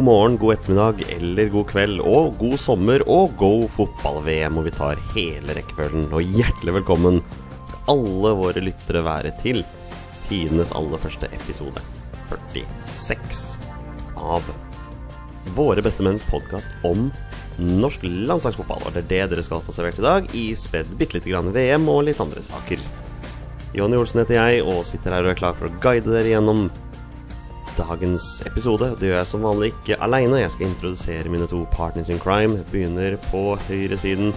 God morgen, god ettermiddag eller god kveld og god sommer og go fotball-VM, hvor vi tar hele rekkefølgen. Og hjertelig velkommen alle våre lyttere være til tidenes aller første episode, 46, av Våre bestemenns podkast om norsk landslagsfotball. Og det er det dere skal få servert i dag, ispedd bitte lite grann VM og litt andre saker. Jonny Olsen heter jeg, og sitter her og er klar for å guide dere gjennom dagens episode. Det gjør jeg som vanlig ikke aleine. Jeg skal introdusere mine to partners in crime. Begynner på høyresiden.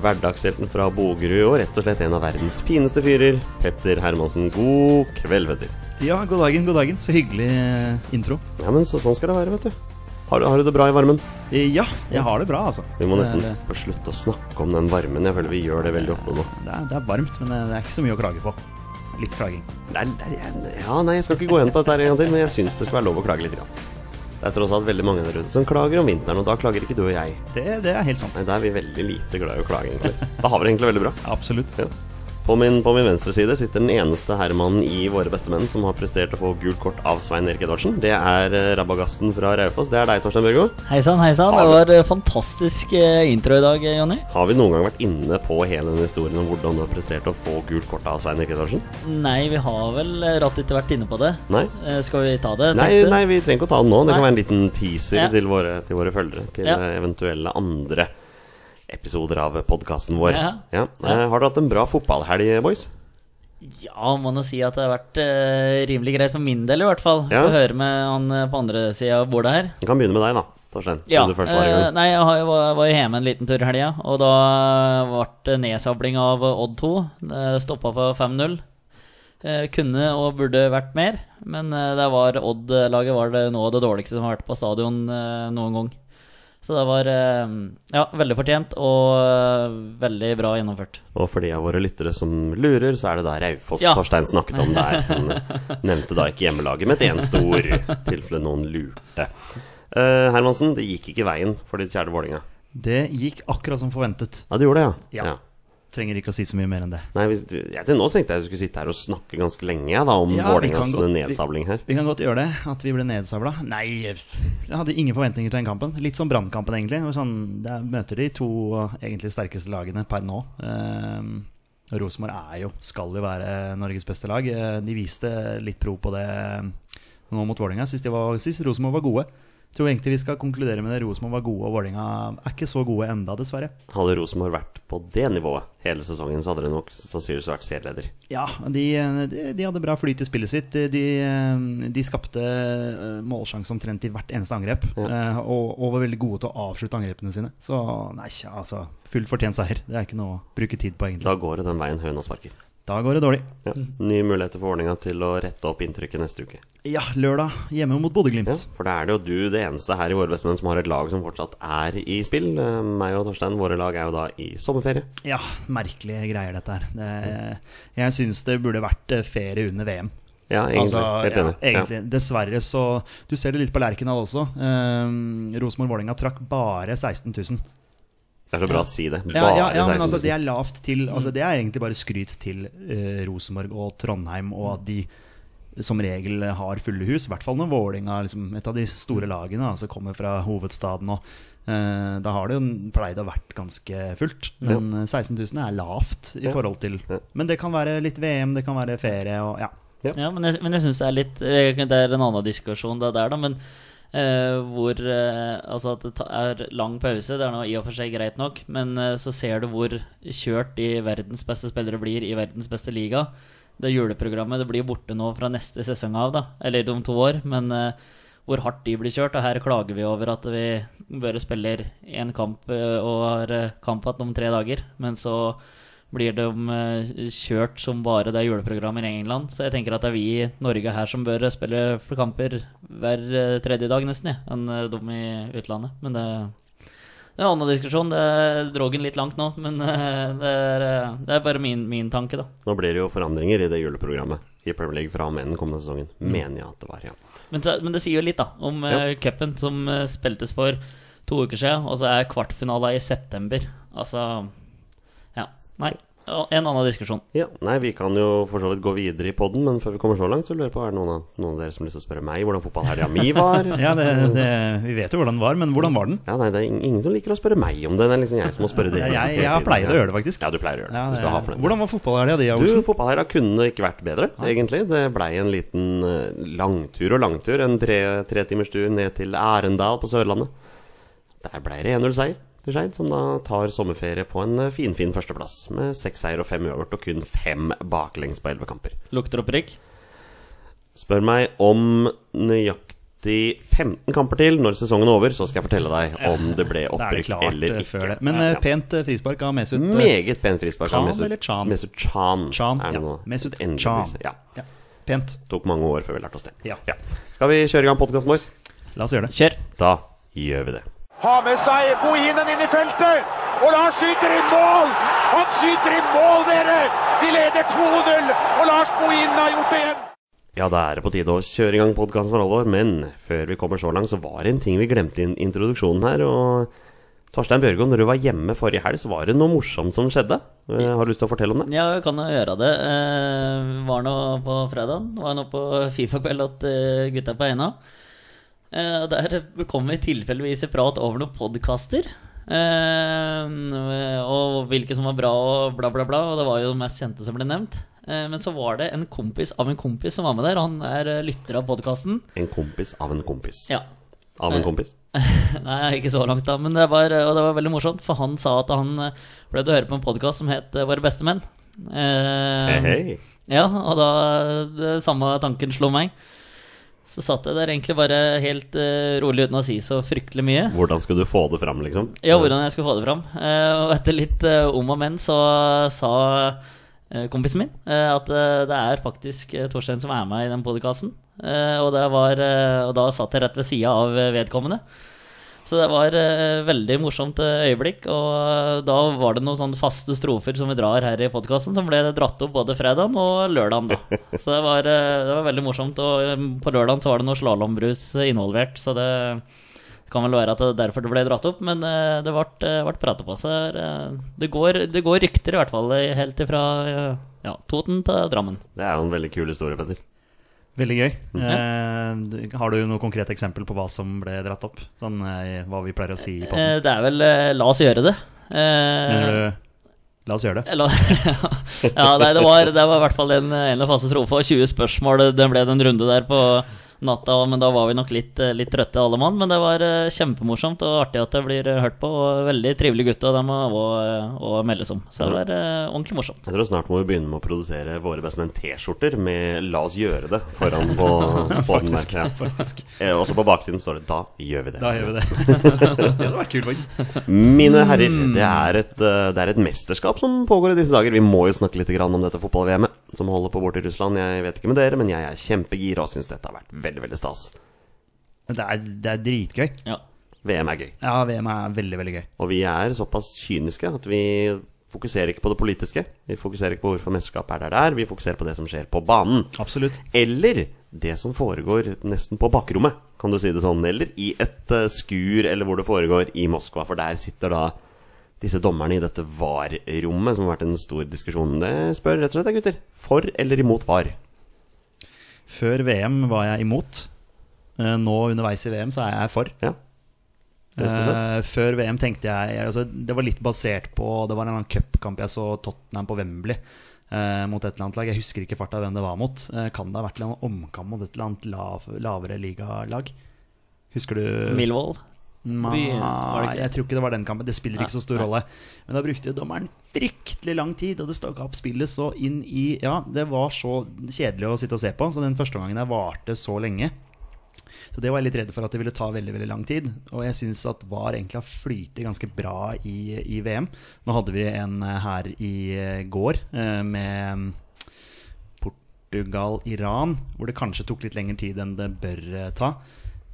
Hverdagshelten fra Bogerud og rett og slett en av verdens fineste fyrer. Petter Hermansen. God kveld, Petter. Ja, god dagen, god dagen. Så hyggelig eh, intro. Ja, men så, sånn skal det være, vet du. Har, du- har du det bra i varmen? Eh, Ja, jeg har det bra, altså. Vi må nesten er, få slutte å snakke om den varmen. Jeg føler vi gjør det veldig ofte nå. det er, det er varmt, men det er ikke så mye å klage på. Litt klaging. Det er, det er, ja, nei, jeg skal ikke gå igjen på dette her en gang til, men jeg syns det skal være lov å klage litt. Grann. Det er tross alt veldig mange der ute som klager om vinteren, og da klager ikke du og jeg. Det, det er helt sant. Nei, Da er vi veldig lite glad i å klage, egentlig. Da har vi det egentlig veldig bra. Absolutt. Ja. På min, på min venstre side sitter den eneste herremannen i Våre bestemenn som har prestert å få gult kort av Svein Erik Edvardsen. Det er eh, Rabagasten fra Raufoss. Det er deg, Torstein Børgo. Hei sann, hei sann. Det var eh, fantastisk eh, intro i dag, Jonny. Har vi noen gang vært inne på hele den historien om hvordan du har prestert å få gult kort av Svein Erik Edvardsen? Nei, vi har vel rett ikke vært inne på det. Nei? Skal vi ta det? Nei, nei, vi trenger ikke å ta det nå. Det kan være en liten teaser Ja. til, våre, til våre følgere. Til Ja. eventuelle andre episoder av podkasten vår. Ja. Eh, Har dere hatt en bra fotballhelg, boys? Ja, må nå si at det har vært eh, rimelig greit for min del, i hvert fall. Ja. Å høre med han eh, på andre sida av bordet her. Vi kan begynne med deg, da, Torstein. Ja, du først var i eh, gang. nei, jeg har- var, var jo hjemme en liten tur i helga, og da ble det nedsabling av Odd 2. Det stoppa på 5-0. Eh, kunne og burde vært mer, men eh, det var Odd-laget var det nå det dårligste som har vært på stadion eh, noen gang. Så det var eh, ja, veldig fortjent og eh, veldig bra gjennomført. Og for de av våre lyttere som lurer, så er det da Raufoss Ja. Torstein snakket om der. Han nevnte da ikke hjemmelaget med et eneste ord, i tilfelle noen lurte. Uh, Hermansen, det gikk ikke veien for ditt kjære Vålinga. Det gikk akkurat som forventet. Ja, det gjorde det, ja. Ja. Trenger ikke å si så mye mer enn det. Nei, hvis, jeg, til nå tenkte jeg at du skulle sitte her og snakke ganske lenge da, om Ja, Vålerengas nedsabling her. Vi kan godt gjøre det, at vi ble nedsabla. Nei, jeg hadde ingen forventninger til den kampen. Litt som Brannkampen, egentlig. Sånn, der møter de to eh, egentlig sterkeste lagene per nå. Um, Rosenborg er jo, skal jo være Norges beste lag. Eh, De viste litt pro på det nå mot Vålerenga. Syns de var- Rosenborg var gode. Tror egentlig vi skal konkludere med det. Rosenborg var gode, og Vålerenga er ikke så gode enda, dessverre. Hadde Rosenborg vært på det nivået hele sesongen, så hadde det nok sannsynligvis vært serieleder. Ja, de, de, de hadde bra flyt i spillet sitt. De, de skapte eh, målsjanse omtrent i hvert eneste angrep. ja. Og, og var veldig gode til å avslutte angrepene sine. Så nei, altså Fullt fortjent seier. Det er ikke noe å bruke tid på, egentlig. Da går det den veien høna sparker. Da går det dårlig. Ja. Nye muligheter for ordninga til å rette opp inntrykket neste uke. Ja, lørdag hjemme mot Bodø-Glimt. Ja, for da er det jo du det eneste her i Våre bestemenn som har et lag som fortsatt er i spill. Eh, Meg og Torstein, våre lag er jo da i sommerferie. Ja, merkelige greier, dette her. Det, jeg syns det burde vært eh, ferie under VM. Ja, egentlig. Altså, Helt ja, enig. Ja. Dessverre så Du ser det litt på Lerkendal også. Um, Rosenborg-Vålerenga trakk bare 16 000. Det er så bra å si det. Ja, ja, ja, men 16 000. altså, det er lavt til altså, Det er egentlig bare skryt til uh, Rosenborg og Trondheim, og at de som regel har fulle hus. I hvert fall når Vålinga, liksom, et av de store lagene, altså, kommer fra hovedstaden. Og, uh, da har det jo pleid å vært ganske fullt. Men eh, 16 000 er lavt i forhold til Men det kan være litt VM, det kan være ferie og ja. Ja, men jeg, men jeg syns det er litt eh, Det er en annen diskusjon det der, da. Men eh, hvor eh, Altså at det er lang pause, det er nå i og for seg greit nok. Men eh, så ser du hvor kjørt de verdens beste spillere blir i verdens beste liga. Det juleprogrammet det blir borte nå fra neste sesong av, da. Eller om to år. Men eh, hvor hardt de blir kjørt. Og her klager vi over at vi bare spiller én kamp eh, og har eh, kamp igjen om tre dager. Men så blir de eh, kjørt som bare det er juleprogrammet i England. Så jeg tenker at det er vi i Norge her som bør spille for kamper hver eh, tredje dag, nesten, ja, enn eh, de i utlandet. Men det, det er en annen diskusjon. Det dro den litt langt nå, men eh, det er, eh, det er bare min, min tanke, da. Nå blir det jo forandringer i det juleprogrammet i Premier League fra og med den kommende sesongen. Mm. Mener jeg at det var, ja. Men, men det sier jo litt, da, om ja. cupen som eh, spiltes for to uker siden, og så er kvartfinalen i september. Altså. Nei. en annen diskusjon. Ja, nei, Vi kan jo for så vidt gå videre i poden, men før vi kommer så langt, så lurer jeg på er det noen av, noen av dere som har lyst til å spørre meg hvordan fotballhelga mi var? Ja, det, det, Vi vet jo hvordan den var, men hvordan var den? Ja, nei, Det er ingen som liker å spørre meg om det. Det er liksom jeg som må spørre dere. Jeg, jeg, jeg pleier å gjøre det, faktisk. Ja, du pleier å gjøre det. Ja, du skal ha for det det. hvordan var fotballhelga di, Du, Olsen? fotballhelga kunne ikke vært bedre, egentlig. Det blei en liten eh, langtur og langtur. En tre, tre timers tur ned til Arendal på Sørlandet. Der blei det 1-0-seier til Skeid, som da tar sommerferie på en finfin fin førsteplass. Med seks seier og fem uavgjort og kun fem baklengs på elleve kamper. Lukter opprykk. Spør meg om nøyaktig 15 kamper til når sesongen er over, så skal jeg fortelle deg om det ble opprykk eller eh, ikke. det. Men Ja, eh, ja. pent eh, frispark av Mesut. eh, Meget pent frispark. av Mesut- eller Chan? Mesut Chan. Chan, er det ja. Mesut Chan. Ja. Ja, pent. Tok mange år før vi lærte oss det. Ja. Skal vi kjøre i gang podkasten vår? La oss gjøre det. Kjør. Da gjør vi det. Har med seg Bohinen inn i feltet. Og Lars skyter i mål! Han skyter i mål, dere! Vi leder 2-0, og Lars Bohinen har gjort det igjen. Ja, da er det på tide å kjøre i gang podkasten for alvor, men før vi kommer så langt, så var det en ting vi glemte i introduksjonen her. Og Torstein Bjørgo, når du var hjemme forrige helg, så var det noe morsomt som skjedde. Eh, Har du lyst til å fortelle om det? Ja, jeg kan gjøre det. Eh, var nå på fredagen. Var nå på Fifa-kveld at gutta på Eina. Eh, der kom vi tilfeldigvis i prat over noen podkaster. Eh, og hvilke som var bra og bla, bla, bla. Og det var jo de mest kjente som ble nevnt. Eh, men så var det en kompis av en kompis som var med der. Han er lytter av podkasten. En kompis av en kompis. Ja. Av en kompis. Nei, ikke så langt, da. Men det var, og det var veldig morsomt, for han sa at han ble til å høre på en podkast som het Våre bestemenn. Eh, Hei, hey. Ja, og da det samme tanken slo meg. Så satt jeg der egentlig bare helt uh, rolig uten å si så fryktelig mye. Hvordan skulle du få det fram, liksom? Ja, hvordan jeg skulle få det fram. Uh, og etter litt uh, om og men så sa eh, kompisen min eh, at eh, det er faktisk eh, Torstein som er med i den podkasten. og, det var, eh, og da satt jeg rett ved sida av eh, vedkommende. Så det var eh, veldig morsomt eh, øyeblikk. Og eh, da var det noen sånne faste strofer som vi drar her i podkasten, som ble dratt opp både fredagen og lørdagen. da Så det var, eh, det var veldig morsomt. Og eh, på lørdagen så var det noe slalåmbrus involvert, så det kan vel være at det er derfor det ble dratt opp, men det ble, ble pratet på. Så eh, det går, det går rykter, i hvert fall, helt ifra ja, Toten til Drammen. Det er jo en veldig kul historie, Petter. Veldig gøy. Eh, du- har du noe konkret eksempel på hva som ble dratt opp? Sånn eh, hva vi pleier å si på den? Eh, det er vel eh, La oss gjøre det. Eh, Mener du La oss gjøre det. Eller, ja, nei, det var, det var i hvert fall en, en strofe og 20 spørsmål. Det ble den runde der på natta, men da var vi nok litt, eh, litt trøtte alle mann. Men det var eh, kjempemorsomt og artig at det blir eh, hørt på. Og veldig trivelige gutter, de må også meldes om. Så det var ordentlig morsomt. Jeg tror snart må vi begynne med å produsere våre bestemenn T-skjorter med 'La oss gjøre det' foran på, på den der. Faktisk. Eh, Også på baksiden står det 'Da gjør vi det'. Da gjør vi det. det hadde vært kult, faktisk. Mine herrer, det er, et, det er et mesterskap som pågår i disse dager. Vi må jo snakke litt grann om dette fotball-VM-et som holder på borte i Russland. Jeg vet ikke med dere, men jeg er kjempegira og syns dette har vært veldig, veldig veldig stas. Det er, det er dritgøy. Ja. VM er gøy. Ja, VM er veldig, veldig gøy. Og vi er såpass kyniske at vi fokuserer ikke på det politiske. Vi fokuserer ikke på hvorfor mesterskapet er der det er, vi fokuserer på det som skjer på banen. Absolutt. Eller det som foregår nesten på bakrommet, kan du si det sånn. Eller i et eh, skur, eller hvor det foregår i Moskva. For der sitter da disse dommerne i dette VAR-rommet, som har vært en stor diskusjon. Det spør rett og slett deg, gutter. For eller imot VAR? Før VM var jeg imot. Eh, Nå underveis i VM så er jeg for. Ja. Eh, før VM tenkte jeg altså, Det var litt basert på Det var en cupkamp jeg så Tottenham på Wembley uh, mot et eller annet lag. Jeg husker ikke farta hvem det var mot. Uh, kan det ha vært en omkamp mot et eller annet lav, lavere ligalag? Husker du Millwall. Nei, jeg tror ikke det var den kampen. Det spiller ikke så stor rolle. Men da brukte dommeren fryktelig lang tid, og det stokka opp spillet så inn i Ja, det var så kjedelig å sitte og se på, så den første gangen der varte så lenge. Så det var jeg litt redd for at det ville ta veldig veldig lang tid. Og jeg syns at VAR egentlig har flytet ganske bra i, i VM. Nå hadde vi en eh, her i eh, går eh, med Portugal-Iran, hvor det kanskje tok litt lengre tid enn det bør ta.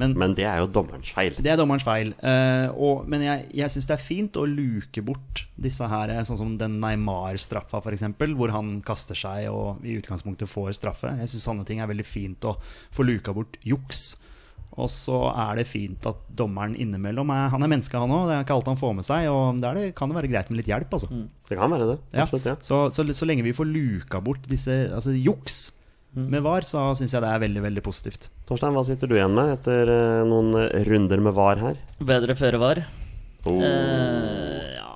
Men, Men det er jo dommerens feil. det er dommerens feil. Uh, og, men jeg, jeg syns det er fint å luke bort disse her, eh, sånn som den Neymar-straffa, f.eks., hvor han kaster seg og i utgangspunktet får straffe. Jeg syns sånne ting er veldig fint å få luka bort juks. Og så er det fint at dommeren innimellom er, Han er menneske, han òg. Det er ikke alt han får med seg. Og da er det, kan det være greit med litt hjelp, altså. Det kan være det. Ja. Absolutt, ja. Så, så, så lenge vi får luka bort disse altså, juks med VAR, så syns jeg det er veldig, veldig positivt. Torstein, hva sitter du igjen med etter eh, noen eh, runder med VAR her? Bedre føre var. Oh. Eh, ja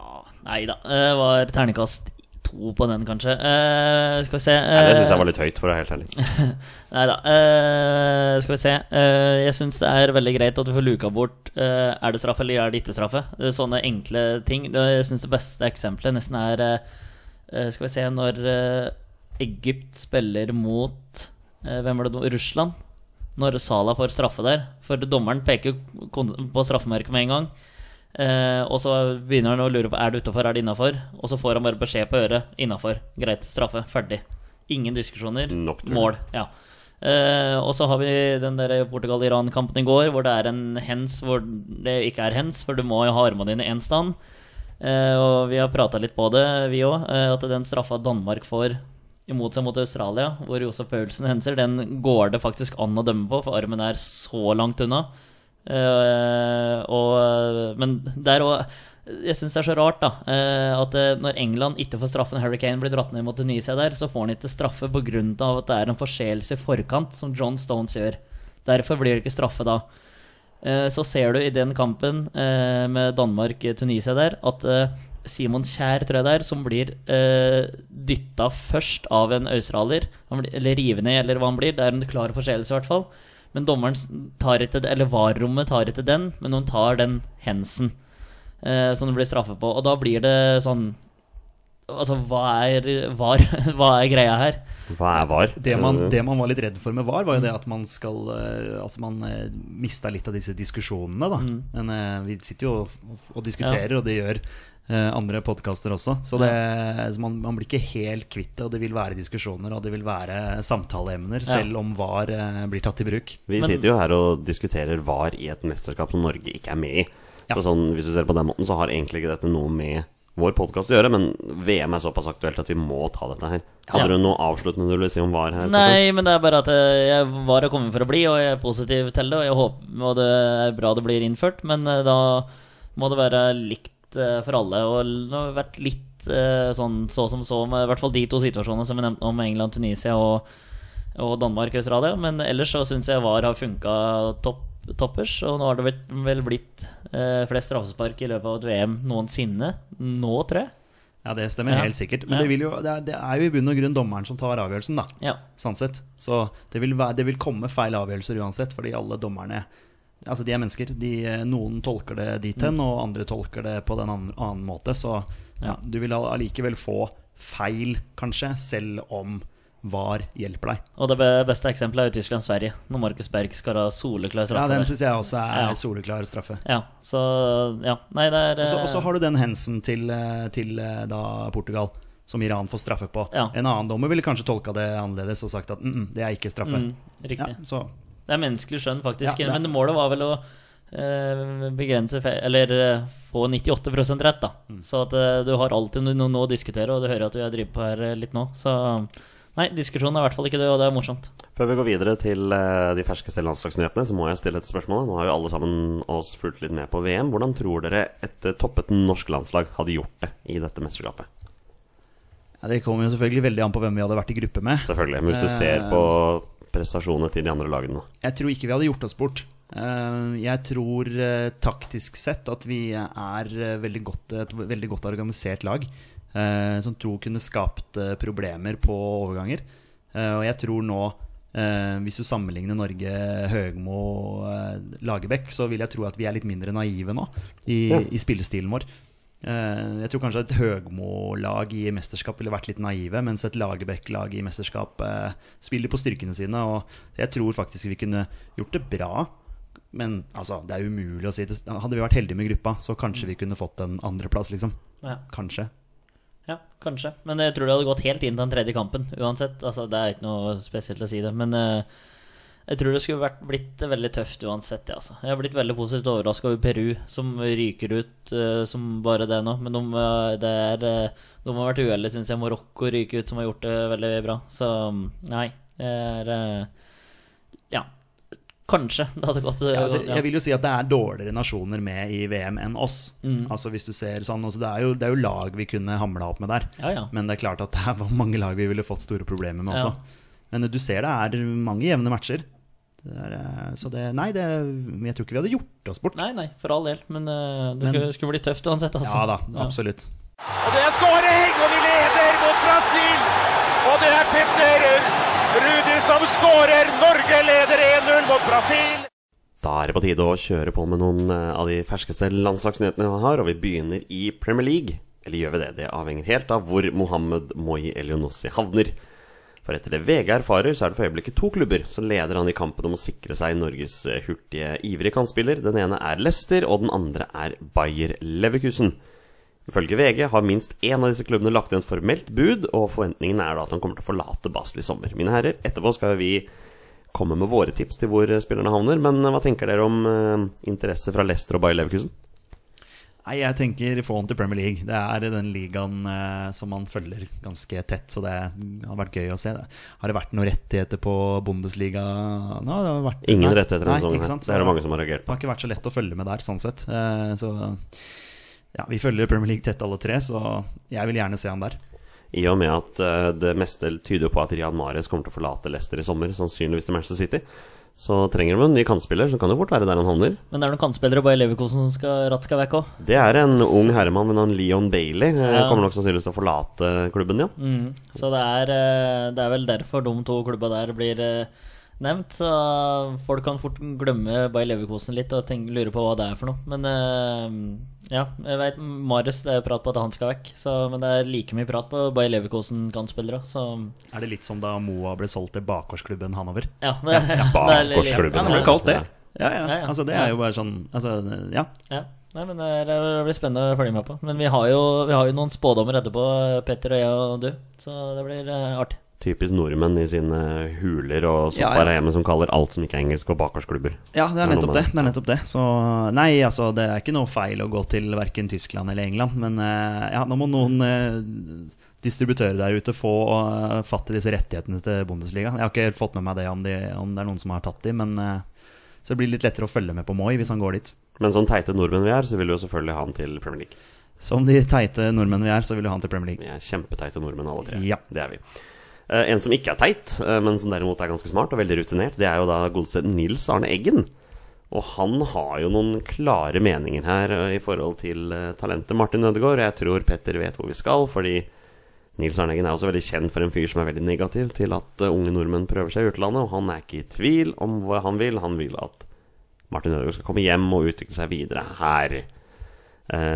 Nei da. Det var ternekast to på den, kanskje. Eh, skal vi se Nei, det syns eh, jeg var litt høyt, for å være helt ærlig. Nei da. Eh, skal vi se. Eh, jeg syns det er veldig greit at du får luka bort eh, Er det straffe eller er det ikke straffe. Det er sånne enkle ting. Jeg syns det beste eksempelet nesten er eh, eh, Skal vi se Når eh, Egypt spiller mot eh, Hvem var det? Russland. Når Salah får straffe der. For dommeren peker jo på straffemerket med en gang. Eh, og så begynner han å lure på er det utafor, er det innafor. Og så får han bare beskjed på øret. Innafor. Greit. Straffe. Ferdig. Ingen diskusjoner. Nok tror. Mål. Ja. Eh, og så har vi den der Portugal-Iran-kampen i går, hvor det er en hens hvor det ikke er hens, for du må jo ha armene dine i én stand. Eh, og vi har prata litt på det, vi òg, at den straffa Danmark får imot seg mot Australia, hvor Josef Paulsen henser, den går det faktisk an å dømme på, for armen er så langt unna. Uh, og, men der òg Jeg syns det er så rart da Uh, at eh, når England ikke får straffen Harry Kane blir dratt ned mot Tunisia der, så får han ikke straffe pga. at det er en forseelse i forkant, som John Stones gjør. Derfor blir det ikke straffe da. Eh, Så ser du i den kampen eh, med Danmark-Tunisia der at eh, Simon Kjær, tror jeg det er, som blir eh, dytta først av en australier. Eller rive ned, eller hva han blir. Det er en klar forseelse, i hvert fall. Men dommeren tar etter, eller VAR-rommet tar ikke den, men hun tar den hensen eh, som det blir straffe på. Og da blir det sånn Altså, hva er VAR? hva er greia her? Hva er VAR? Det man, Eh, det man var litt redd for med VAR, var jo det at man skal Altså man eh, mista litt av disse diskusjonene, da. Men eh, vi sitter jo og, og diskuterer, og det gjør andre podkaster også. Så, det, så man, man blir ikke helt kvitt det, og det vil være diskusjoner, og det vil være samtaleemner, Ja. selv om VAR blir tatt i bruk. Vi Men- sitter jo her og diskuterer VAR i et mesterskap som Norge ikke er med i. Ja. Så sånn, Hvis du ser på den måten, så har egentlig ikke dette noe med vår podkast å gjøre, men VM er såpass aktuelt at vi må ta dette her. Hadde Ja. du noe avsluttende du ville si om VAR her? Nei, men det er bare at eh, jeg var og kommet for å bli, og jeg er positiv til det. Og jeg håper og det er bra det blir innført, men eh, da må det være likt eh, for alle. Og det har vært litt sånn så som så, med i hvert fall de to situasjonene som vi nevnte om England, Tunisia og, og Danmark Australia. Men ellers så syns jeg VAR har funka topp, toppers, og nå har det vel, blitt flest straffespark i løpet av et VM noensinne. Nå, tror jeg. Ja, det stemmer Ja. helt sikkert. Men Ja. det, jo, det, er, det er jo i bunn og grunn dommeren som tar avgjørelsen, da. Ja. Sånn sett. Så det vil, være, det vil komme feil avgjørelser uansett, fordi alle dommerne Altså, de er mennesker. De, eh, noen tolker det dit hen, og andre tolker det på den annen, annen måte. Så ja, du vil all- allikevel få feil, kanskje, selv om VAR hjelper deg. Og det beste eksempelet er jo Tyskland-Sverige, når Markus Berg skal ha soleklar Ja, den syns jeg også er Ja. soleklar straffe. Ja, så ja. Nei, det er Og så- eh, har du den hensen til, eh, til eh, da Portugal, som Iran får straffe på. Ja. En annen dommer ville kanskje tolka det annerledes og sagt at mm, mm, det er ikke straffe. mm, Ja, Riktig. så Det er menneskelig skjønn, faktisk. Det er- Men målet var vel å begrense Eller få 98 rett, da. Mm. Så at du har alltid noe, å diskutere, og du hører at vi har drevet på her litt nå. Så nei, diskusjonen er i hvert fall ikke det, og det er morsomt. Før vi går videre til eh, de ferskeste landslagsnyhetene, så må jeg stille et spørsmål. Nå har jo alle sammen oss fulgt litt med på VM. Hvordan tror dere et eh, toppet norsk landslag hadde gjort det i dette mesterskapet? ja, Det kommer jo selvfølgelig veldig an på hvem vi hadde vært i gruppe med. Selvfølgelig. Men hvis du ser på prestasjonene til de andre lagene nå. Jeg tror ikke vi hadde gjort oss bort. Eh, Jeg tror eh, taktisk sett at vi er eh, veldig godt, et veldig godt organisert lag. Eh, Som tror kunne skapt eh, problemer på overganger. Eh, Og jeg tror nå, eh, hvis du sammenligner Norge, Høgmo, eh, Lagerbäck, så vil jeg tro at vi er litt mindre naive nå i, Ja. i spillestilen vår. Eh, Jeg tror kanskje et Høgmo-lag i mesterskap ville vært litt naive, mens et Lagerbäck-lag i mesterskap eh, spiller på styrkene sine. Og jeg tror faktisk vi kunne gjort det bra. Men altså, det er umulig å si. Hadde vi vært heldige med gruppa, så kanskje vi kunne fått en andreplass, liksom. Ja. Kanskje. Ja, kanskje. Men jeg tror det hadde gått helt inn til den tredje kampen uansett. Altså, det er ikke noe spesielt å si det. Men uh, jeg tror det skulle vært, blitt veldig tøft uansett. Ja, altså. Jeg har blitt veldig positivt overraska over Peru, som ryker ut uh, som bare det nå. Men de, eh, det er, de har vært uheldige, syns jeg. Marokko ryker ut, som har gjort det veldig bra. Så nei, det er Ja. Kanskje det hadde gått Ja, altså, jeg vil jo si at det er dårligere nasjoner med i VM enn oss. Mm. Altså hvis du ser sånn altså, det, er jo, det er jo lag vi kunne hamla opp med der. Ja, ja. Men det er klart at det er mange lag vi ville fått store problemer med Ja. også. Men du ser det er mange jevne matcher. Det er, eh, så det Nei, det, jeg tror ikke vi hadde gjort oss bort. Nei, nei, for all del. Men uh, det Men- skulle, skulle bli tøft uansett. Altså. Ja da, absolutt. Og det er skåring, og vi leder mot Brasil! Og det er Petter Rudi som skårer! Norge leder 1-0 mot Brasil! Da er det på tide å kjøre på med noen eh, av de ferskeste landslagsnyhetene vi har, og vi begynner i Premier League. Eller gjør vi det? Det avhenger helt av hvor Mohammed Moi Elionossi havner. For etter det VG erfarer, så er det for øyeblikket to klubber som leder han i kampen om å sikre seg Norges eh, hurtige, ivrige kantspiller. Den ene er Leicester, og den andre er Bayer Leverkusen. Ifølge VG har minst én av disse klubbene lagt inn formelt bud, og forventningen er da at han kommer til å forlate Basel i sommer. Mine herrer, etterpå skal vi komme med våre tips til hvor spillerne havner, men eh, hva tenker dere om eh, interesse fra Leicester og Bayer Leverkusen? Nei, jeg tenker få han til Premier League. Det er den ligaen eh, som man følger ganske tett, så det har vært gøy å se. Det. Har det vært noen rettigheter på Bundesliga har vært, Ingen Nei. rettigheter denne sesongen. Det er det mange som har reagert Det har ikke vært så lett å følge med der, sånn sett. Eh, Så ja, vi følger Premier League tett alle tre, så jeg vil gjerne se han der. I og med at eh, det meste tyder på at Rian Mares kommer til å forlate Leicester i sommer, sannsynligvis til Manchester City, så trenger de en ny kantspiller, så kan det fort være der han havner. Men det er noen kantspillere bare i Leverkosen som skal, ratt skal vekk òg. Det er en ung herremann ved navn Leon Bailey. eh, Ja. Kommer nok sannsynligvis til å forlate klubben, ja. Mm. Så det er, eh, det er vel derfor de to klubba der blir nevnt. Så folk kan fort glemme Bayer Leverkosen litt og tenke, lure på hva det er for noe. Men uh, ja, jeg veit Marius, det er prat på at han skal vekk. Så, men det er like mye prat på Bayer Leverkosen-kantspillere. Så Er det litt som da Moa ble solgt til bakgårdsklubben Hanover? ja. Det, ja, litt- Bakgårdsklubben. Ja, det ble kalt det. Ja, ja. Ja, ja. Altså, det er jo bare sånn altså, Ja. Ja. Nei, men det, blir spennende å følge med på. Men vi har jo, vi har jo noen spådommer etterpå, Petter og jeg og du. Så det blir eh, artig. Typisk nordmenn i sine huler og sofaer ja. hjemme som kaller alt som ikke er engelsk, og bakgårdsklubber. Ja, det er nettopp det. det, er nettopp det. Så nei, altså, det er ikke noe feil å gå til verken Tyskland eller England. Men eh, ja, nå må noen eh, distributører der ute få eh, fatt i disse rettighetene til Bundesliga. Jeg har ikke helt fått med meg det om, de, om det er noen som har tatt de, men så det blir litt lettere å følge med på Moi hvis han går dit. Men sånn teite nordmenn vi er, så vil vi jo selvfølgelig ha han til Premier League. Som de teite nordmenn vi er, så vil du ha han til Premier League. Vi er kjempeteite nordmenn alle tre. Ja. Det er vi. Eh, en som ikke er teit, eh, men som derimot er ganske smart og veldig rutinert, det er jo da godeste Nils Arne Eggen. Og han har jo noen klare meninger her eh, i forhold til talentet Martin Ødegaard. Jeg tror Petter vet hvor vi skal, fordi Nils Arne Eggen er også veldig kjent for en fyr som er veldig negativ til at unge nordmenn prøver seg i utlandet, og han er ikke i tvil om hva han vil. Han vil at Martin Ødegaard skal komme hjem og utvikle seg videre her.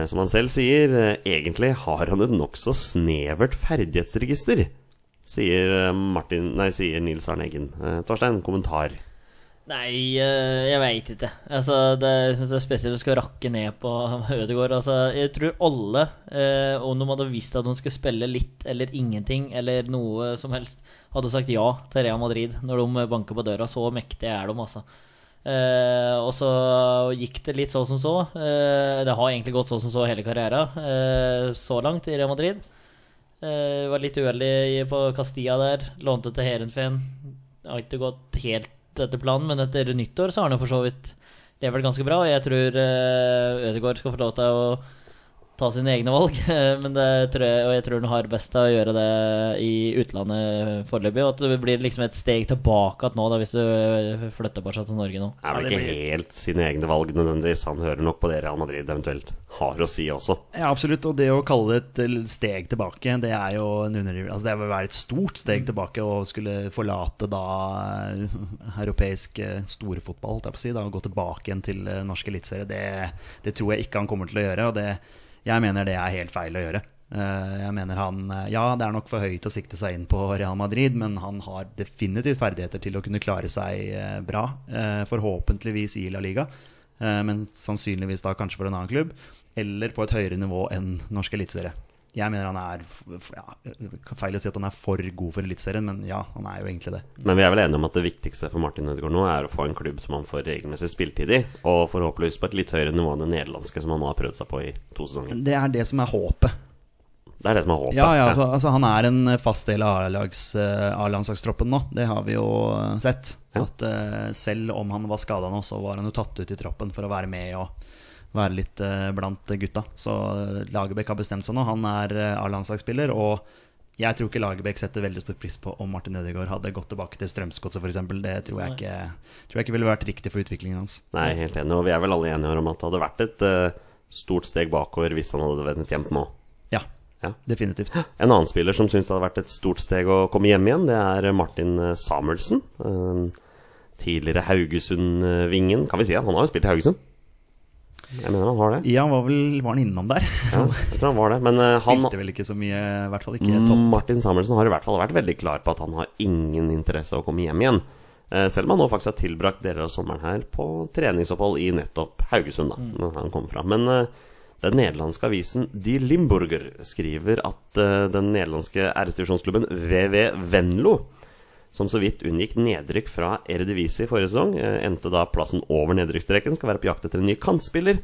Som han selv sier, egentlig har han et nokså snevert ferdighetsregister, sier, eh, Martin, nei, sier Nils Arne Eggen. Eh, Torstein, kommentar? Nei, eh, jeg veit ikke. Altså, det, jeg syns det er spesielt å skal rakke ned på Ødegaard. Altså, jeg tror alle, eh, om de hadde visst at de skulle spille litt eller ingenting eller noe som helst, hadde sagt ja til Real Madrid når de banker på døra. Så mektige er de, altså. Eh, og så gikk det litt så som så. Eh, det har egentlig gått så som så hele karrieren eh, så langt i Real Madrid. Eh, var litt uheldig på Castilla der. Lånte til Heerenveen. Har ikke gått helt etter planen, men etter nyttår så har han jo for så vidt levert ganske bra. Og jeg tror uh, Ødegaard skal få lov til å ta sine egne valg. men det tror jeg, og jeg tror han har best av å gjøre det i utlandet foreløpig. Og at det blir liksom et steg tilbake nå, da, hvis du flytter bare til Norge nå. Det Er vel ikke helt sine egne valg nødvendigvis. Han hører nok på det Real Madrid eventuelt har å si også. Ja, absolutt. Og det å kalle det et steg tilbake, det er jo en underdriv... Altså, det vil være et stort steg tilbake å skulle forlate da eh, europeisk eh, storfotball, holdt jeg på å si, da, og gå tilbake igjen til eh, norsk eliteserie. Det, det tror jeg ikke han kommer til å gjøre, og det, jeg mener det er helt feil å gjøre. Eh, Jeg mener han eh, Ja, det er nok for høyt å sikte seg inn på Real Madrid, men han har definitivt ferdigheter til å kunne klare seg eh, bra. Forhåpentligvis i La Liga, men sannsynligvis da kanskje for en annen klubb. Eller på et høyere nivå enn norsk eliteserie. Jeg mener han er ja, Feil å si at han er for god for eliteserien, men ja, han er jo egentlig det. Men vi er vel enige om at det viktigste for Martin Ødegaard nå er å få en klubb som han får regelmessig spiltid i, og forhåpentligvis på et litt høyere nivå enn det nederlandske som han nå har prøvd seg på i to sesonger. Det er det som er håpet. Det er det som er håpet. Ja, ja, altså, altså Han er en fast del av eh, A-landslagstroppen nå. Det har vi jo eh, sett. Ja. At uh, Selv om han var skada nå, så var han jo tatt ut i troppen for å være med og være litt eh, blant gutta. Så eh, Lagerbäck har bestemt seg nå. Han er eh, A-landslagsspiller. Og jeg tror ikke Lagerbäck setter veldig stor pris på om Martin Ødegaard hadde gått tilbake til Strømsgodset f.eks. Det tror jeg, ikke, tror jeg ikke ville vært riktig for utviklingen hans. Nei, helt enig. Og vi er vel alle enige om at det hadde vært et uh, stort steg bakover hvis han hadde vendt hjem nå. Ja, Ja. definitivt. En annen spiller som syns det hadde vært et stort steg å komme hjem igjen, det er Martin Samuelsen. Uh, Tidligere Haugesund-vingen. Kan vi si han har jo spilt i Haugesund? Jeg mener han har det. Ja, han var, vel, var han innom der? Ja, jeg tror han var det. Men eh, han, Spilte vel ikke så mye, i hvert fall ikke topp. Martin Samuelsen har i hvert fall vært veldig klar på at han har ingen interesse av å komme hjem igjen. Eh, Selv om han nå faktisk har tilbrakt deler av sommeren her på treningsopphold i nettopp Haugesund. da når han kom fra Men uh, den nederlandske avisen Die Limburger skriver at den nederlandske æresdivisjonsklubben VV Venlo, som så vidt unngikk nedrykk fra Eredivisie forrige sesong, eh, endte da plassen over nedrykksstreken, skal være på jakt etter en ny kantspiller.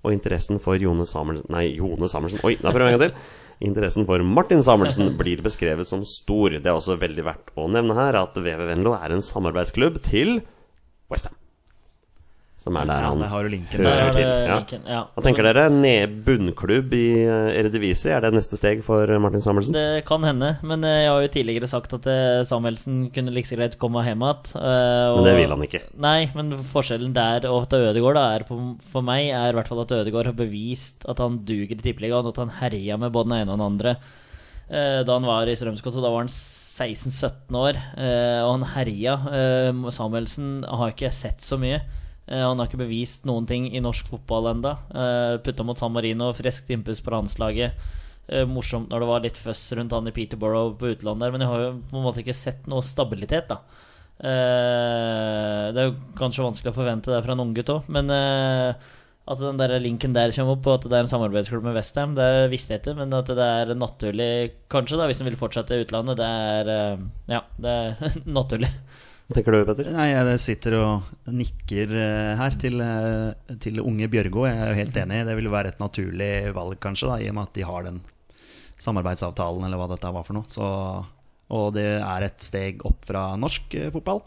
Og interessen for Jone Samuelsen Nei, Jone Samuelsen Oi, da prøver jeg en gang til. Interessen for Martin Samuelsen blir beskrevet som stor. Det er også veldig verdt å nevne her at VV Venlo er en samarbeidsklubb til Westham. Som er der han ja, hører er til. Linken, ja. Hva tenker dere? Ned bunnklubb i eh, Eredivisie, er det neste steg for eh, Martin Samuelsen? Det kan hende, men eh, jeg har jo tidligere sagt at Samuelsen kunne like greit komme hjem igjen. Men det vil han ikke. Nei, men forskjellen der og til Ødegaard da, er på, for meg er i hvert fall at Ødegaard har bevist at han duger i Tippeligaen, og at han herja med både den ene og den andre. Eh, da han var i Strømsgodset, da var han 16-17 år, eh, og han herja. Samuelsen har ikke jeg sett så mye. Eh, han har ikke bevist noen ting i norsk fotball ennå. Uh, Putta mot San Marino, friskt innpust på landslaget. Eh, morsomt når det var litt føss rundt han i Peterborough på utlandet der, men jeg har jo på en måte ikke sett noe stabilitet, da. Eh, det er jo kanskje vanskelig å forvente det fra en unggutt òg, men eh, at den der linken der kommer opp, og at det er en samarbeidsklubb med Westham, det visste jeg ikke, men at det er naturlig, kanskje, da, hvis en vil fortsette i utlandet, det er eh, Ja, det er naturlig. Hva tenker du, Petter? Nei, jeg sitter og nikker eh, her til, eh, til unge Bjørgo. Jeg er jo helt enig. Det ville være et naturlig valg, kanskje, da, i og med at de har den samarbeidsavtalen, eller hva dette var for noe. Så, og det er et steg opp fra norsk eh, fotball.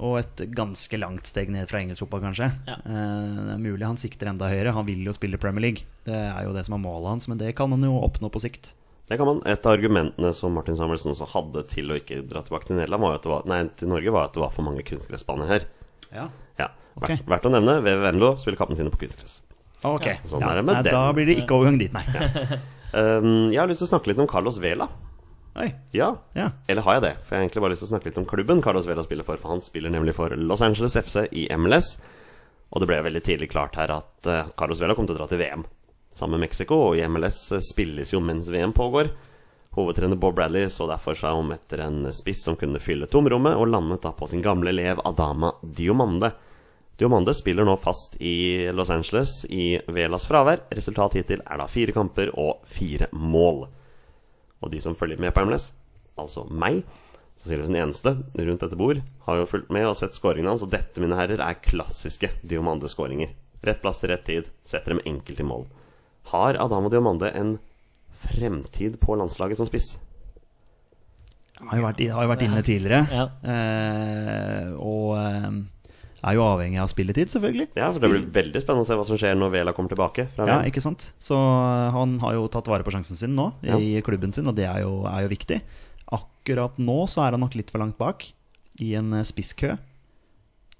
Og et ganske langt steg ned fra engelsk fotball, kanskje. Ja. Eh, Det er mulig han sikter enda høyere. Han vil jo spille Premier League. Det er jo det som er målet hans, men det kan han jo oppnå på sikt. Det kan man. Et av argumentene som Martin Samuelsen også hadde til å ikke dra tilbake til Nederland, var at det var, nei, til Norge, var at det var for mange kunstgressbaner her. Ja. Ja, Ok. verdt, verdt å nevne. VV Venlo spiller kampene sine på kunstgress. Ok. Sånn ja. Nei. Da blir det ikke overgang dit, nei. Um, jeg har lyst til å snakke litt om Carlos Vela. Oi. Ja. Ja. Eller har jeg det? For jeg har egentlig bare lyst til å snakke litt om klubben Carlos Vela spiller for. For han spiller nemlig for Los Angeles FC i MLS. Og det ble veldig tidlig klart her at eh, Carlos Vela kom til å dra til VM sammen med Mexico. Og i MLS eh, spilles jo mens VM pågår. Hovedtrener Bob Bradley så derfor seg om etter en spiss som kunne fylle tomrommet, og landet da på sin gamle elev Adama Diomande. Diomande spiller nå fast i Los Angeles i Velas fravær. Resultatet hittil er da fire kamper og fire mål. Og de som følger med på MLS, altså meg, sannsynligvis den eneste rundt dette bord, har jo fulgt med og sett skåringene hans, og dette, mine herrer, er klassiske Diomande-skåringer. Rett plass til rett tid, setter dem enkelt i mål. Har Adamo Diomande en fremtid på landslaget som spiss? Han har jo vært, har jo vært inne tidligere. Ja. Eh, og eh, er jo avhengig av spilletid, selvfølgelig. Ja, for Det blir veldig spennende å se hva som skjer når Vela kommer tilbake. Fra Ja, ikke sant? Så eh, han har jo tatt vare på sjansen sin nå i klubben sin, og det er jo, er jo viktig. Akkurat nå så er han nok litt for langt bak i en eh, spisskø.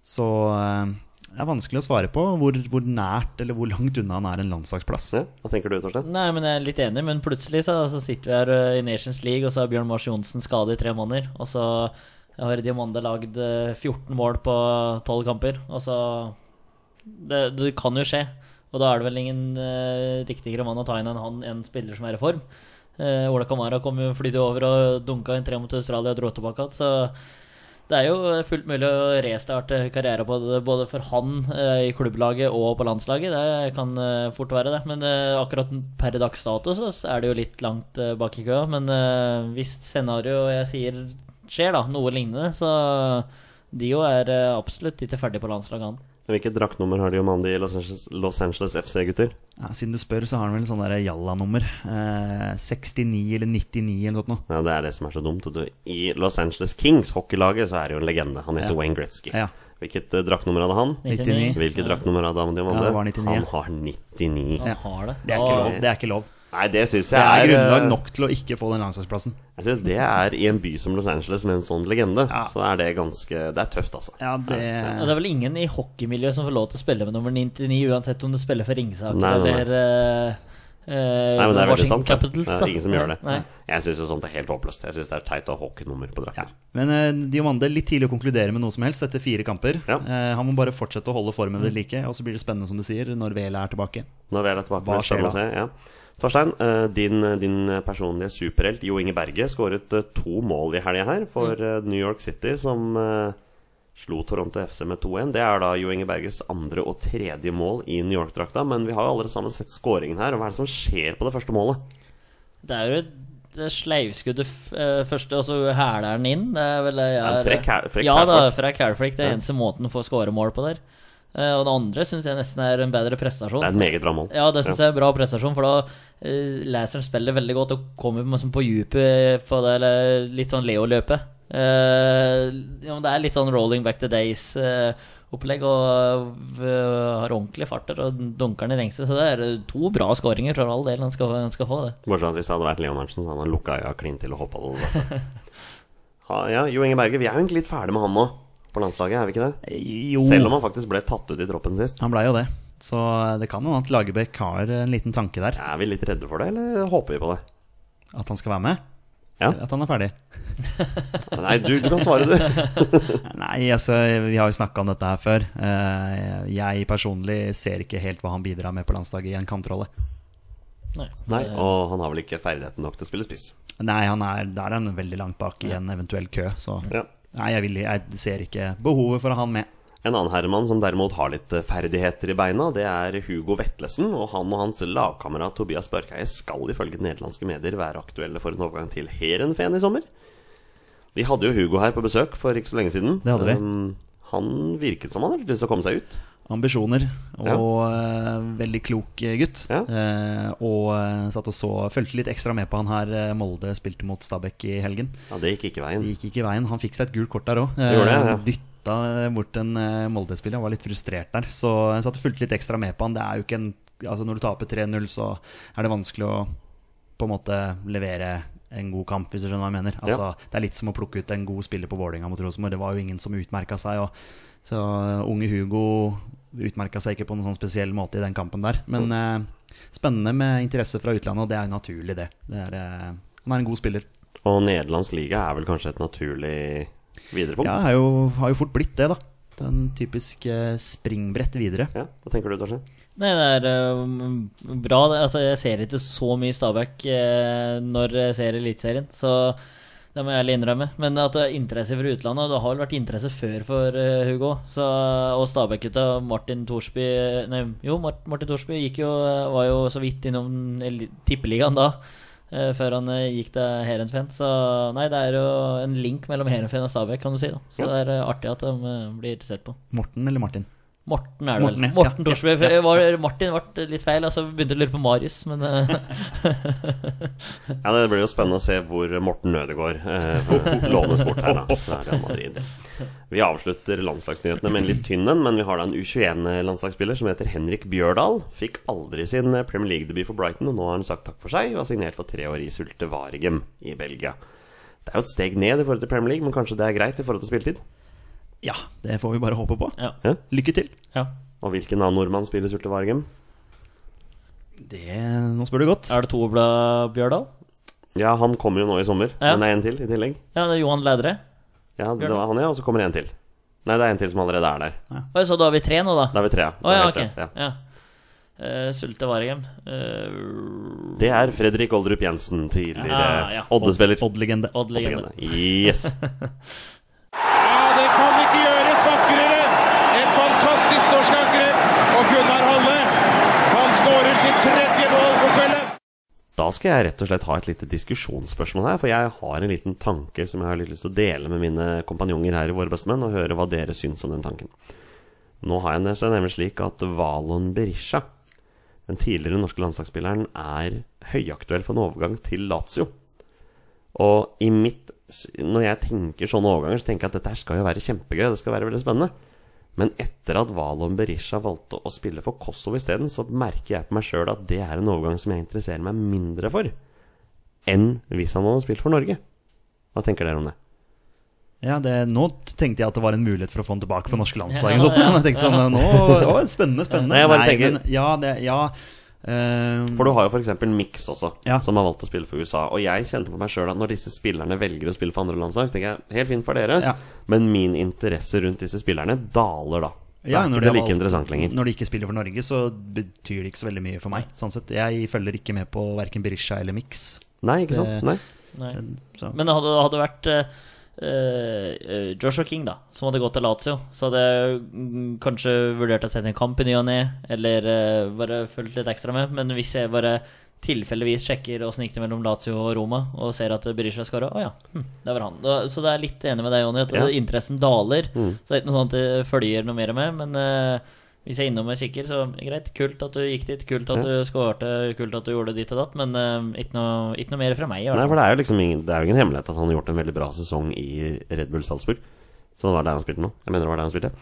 Så eh, det er vanskelig å svare på hvor, hvor nært eller hvor langt unna han er en landslagsplass. Ja, hva tenker du, Torstein? Nei, men jeg er litt enig, men plutselig så, så sitter vi her uh, i Nations League, og så er Bjørn Mars Johnsen skadet i tre måneder. Og så har Diamande lagd uh, 14 mål på 12 kamper. Og så det, det kan jo skje. Og da er det vel ingen uh, riktigere mann å ta inn enn han, en spiller som er i form. Uh, Ola Kamara kom jo flydde over og dunka inn tre mot Australia og dro tilbake igjen. Så det er jo fullt mulig å restarte karrieren på det, både for han eh, i klubblaget og på landslaget. Det kan eh, fort være det. Men eh, akkurat per dags dato så er det jo litt langt eh, bak i køa. Men eh, hvis scenarioet jeg sier skjer, da, noe lignende, så Dio er eh, absolutt ikke ferdig på landslaget, han. Hvilket draktnummer har Diomandi i Los Angeles, Los Angeles FC, gutter? Ja, siden du spør, så har han vel sånn der Jalla-nummer. Eh, 69 eller 99 eller noe Ja, Det er det som er så dumt. du. I Los Angeles Kings, hockeylaget, så er det jo en legende. Han heter Ja. Wayne Gretzky. Ja. Hvilket uh, draktnummer hadde han? 99. Hvilket draktnummer hadde han, Diomande? Ja, det var 99, Han har 99. Han har det. Det er ikke lov. Det er ikke lov. Nei, det syns jeg er Det er grunnlag eh, nok til å ikke få den landslagsplassen. Jeg synes det er I en by som Los Angeles med en sånn legende, Ja. så er det ganske Det er tøft, altså. Ja, det Og det er vel ingen i hockeymiljøet som får lov til å spille med nummer 99, uansett om du spiller for Ringsaker Nei, nei, nei. eller eh, eh, Nei, men det er Washington sant. Capitals. Det da. er ingen som gjør det. Nei. Jeg syns sånt er helt håpløst. Jeg syns det er teit å ha hockeynummer på ja. Men uh, Diomande, litt tidlig å konkludere med noe som helst etter fire kamper. Ja. Eh, han må bare fortsette å holde formen ved like, og så blir det spennende, som du sier, når Vela er tilbake. Når Vela er tilbake, Hva skjer det Torstein, eh, din, din personlige superhelt Jo Inge Berge skåret eh, to mål i helga her for eh, New York City, som eh, slo Toronto FC med 2-1. Det er da Jo Inge Berges andre og tredje mål i New York-drakta. Men vi har jo alle sammen sett skåringen her, og hva er det som skjer på det første målet? Det er jo et eh, første, og så hæler den inn. Det er vel det jeg er- Ja frekk hælflikk. Det er eneste måten å få skåremål på der. Eh, og det andre syns jeg nesten er en bedre prestasjon. Det er et meget bra mål. Ja, det syns jeg er en bra prestasjon, for da eh, leser han spillet veldig godt og kommer liksom på djupet på det eller litt sånn Leo-løpet. Eh, ja, det er litt sånn rolling back the days-opplegg, og har ordentlig farter og dunker den i lengste. Så det er to bra skåringer for all del. Han skal, han skal få det. Bortsett fra at hvis det hadde vært Leonardsen, så hadde han lukka øya klin til og hoppa det. Altså. Ha, ja, Jo Inge Berge, vi er jo egentlig litt ferdig med han nå på landslaget, er vi ikke det? Jo, Selv om han faktisk ble tatt ut i troppen sist. han blei jo det. Så det kan hende at Lagerbäck har en liten tanke der. Er vi litt redde for det, eller håper vi på det? At han skal være med. Ja. At han er ferdig. Nei, du, du kan svare, du. Nei, altså, vi har jo snakka om dette her før. Eh, Jeg personlig ser ikke helt hva han bidrar med på landslaget i en kantrolle. Nei. Nei, Eh, Og han har vel ikke ferdigheten nok til å spille spiss. Nei, han er, der er han veldig langt bak i en eventuell kø, så Ja. Nei, jeg, vil, jeg ser ikke behovet for å ha han med. En annen herremann som derimot har litt eh, ferdigheter i beina, det er Hugo Vetlesen. Og han og hans lagkamerat Tobias Børkeie skal ifølge nederlandske medier være aktuelle for en overgang til Heerenveen i sommer. Vi hadde jo Hugo her på besøk for ikke så lenge siden. Det hadde vi. Um, han virket som han hadde lyst til å komme seg ut. Ambisjoner og eh, veldig klok eh, gutt. Ja. Eh, og eh, satt og så fulgte litt ekstra med på han her eh, Molde spilte mot Stabæk i helgen. Ja, Det gikk ikke veien. Det gikk ikke veien. Han fikk seg et gult kort der òg. det. Dytta bort en eh, Molde-spiller. Han var litt frustrert der. Så jeg satt og fulgte litt ekstra med på han. Det er jo ikke en Altså Når du taper 3-0, så er det vanskelig å på en måte levere en god kamp, hvis du skjønner hva jeg mener. Altså, Det er litt som å plukke ut en god spiller på Vålerenga mot Rosenborg. Det var jo ingen som utmerka seg. Og, så unge Hugo utmerka seg ikke på noen sånn spesiell måte i den kampen der. Men Mm. eh, spennende med interesse fra utlandet, og det er jo naturlig, det. det er, eh, han er en god spiller. Og nederlandsk liga er vel kanskje et naturlig viderepunkt? Ja, har jo, har jo fort blitt det, da. En typisk eh, springbrett videre. Ja, Hva tenker du, Torstein? Nei, det er uh, bra. Det. Altså, jeg ser ikke så mye Stabæk uh, når jeg ser Eliteserien, så det må jeg ærlig innrømme. Men at det er interesse for utlandet og Det har vel vært interesse før for uh, Hugo. Så, og Stabæk-gutta, Martin Thorsby Nei, jo, Mart- Martin Thorsby gikk jo, var jo så vidt innom tippeligaen da. Uh, Før han uh, gikk til Heerenveen. Så nei, det er jo en link mellom Heerenveen og Stabæk, kan du si. da Så det er eh, artig at de eh, blir sett på. Morten eller Martin? Morten er det Morten, vel. Morten Ja, Thorsby. ja, ja. Var, Martin ble litt feil, altså begynte å lure på Marius, men eh, Ja, Det blir jo spennende å se hvor Morten Ødegaard eh, lånes bort her. da fra Real Madrid. Vi avslutter landslagsnyhetene med en litt tynn en, men vi har da en U21-landslagsspiller som heter Henrik Bjørdal. Fikk aldri sin Premier League-debut for Brighton, og nå har han sagt takk for seg og har signert for tre år i Sulte Varegem i Belgia. Det er jo et steg ned i forhold til Premier League, men kanskje det er greit i forhold til spilletid? Ja, det får vi bare håpe på. ja. Ja? Lykke til. ja. Og hvilken annen nordmann spiller Sulte Varegem? Det, nå spør du godt. Er det Toblad Bjørdal? Ja, han kommer jo nå i sommer, Ja. men det er en til i tillegg. Ja, det er Johan Lædre. Ja, det var han, ja, og så kommer det en til. Nei, det er en til som allerede er der. Oi, så da har vi tre nå, da? Da er vi tre. ja. Oh, ja, okay. rett, ja. Ja. Eh, Sulte Varegem. Uh... Det er Fredrik Oldrup Jensen, tidligere ja, ja. Odd-spiller. Odd-legende. Odd-legende. Yes. Ja, det kan ikke gjøres vakrere. Et fantastisk norsk angrep. Og Gunnar Halle, han skårer sitt tredje mål for kvelden. Da skal jeg rett og slett ha et lite diskusjonsspørsmål her, for jeg har en liten tanke som jeg har litt lyst til å dele med mine kompanjonger her i Våre bestemenn, og høre hva dere syns om den tanken. Nå har jeg det nemlig slik at Valon Berisha, den tidligere norske landslagsspilleren, er høyaktuell for en overgang til Lazio. Og mitt Når jeg tenker sånne overganger, så tenker jeg at dette her skal jo være kjempegøy. Det skal være veldig spennende. Men etter at Valon Berisha valgte å spille for Kosovo isteden, så merker jeg på meg sjøl at det er en overgang som jeg interesserer meg mindre for enn hvis han hadde spilt for Norge. Hva tenker dere om det? Ja, det, Nå tenkte jeg at det var en mulighet for å få han tilbake på norske landslaget. Ja, ja, ja. Jeg tenkte sånn, nå, å, Spennende, spennende. Nei, jeg bare tenker... men, ja, det, ja For du har jo f.eks. Mix også, Ja. som har valgt å spille for USA. Og jeg kjente på meg sjøl at når disse spillerne velger å spille for andre landslag, så tenker jeg helt fint for dere, Ja. men min interesse rundt disse spillerne daler da. Det Ja, er når ikke de like valgt- interessant lenger. Når de ikke spiller for Norge, så betyr det ikke så veldig mye for meg. Sånn sett, Jeg følger ikke med på verken Berisha eller Mix. Nei, ikke sant? Det- Nei. Nei. Så. Men det hadde, hadde vært eh, eh, Joshua King, da, som hadde gått til Lazio, så hadde jeg mm, kanskje vurdert å sende en kamp i ny og ne, eller eh, bare fulgt litt ekstra med. Men hvis jeg bare tilfeldigvis sjekker åssen gikk det mellom Lazio og Roma, og ser at Berisha skåra, å ja, hm, det var han. Så det er litt enig med deg, Jonny, at Ja. interessen daler. Mm. Så det er ikke noe sånt jeg følger noe mer med, men eh, hvis jeg er innom og sikker, så greit. Kult at du gikk dit, kult at du skårte, kult at du gjorde ditt og datt, men uh, ikke, noe, ikke noe mer fra meg. i Nei, for det er jo liksom ingen, det er jo ingen hemmelighet at han har gjort en veldig bra sesong i Red Bull Salzburg. Så det var der han spilte nå. Jeg mener det var der han spilte.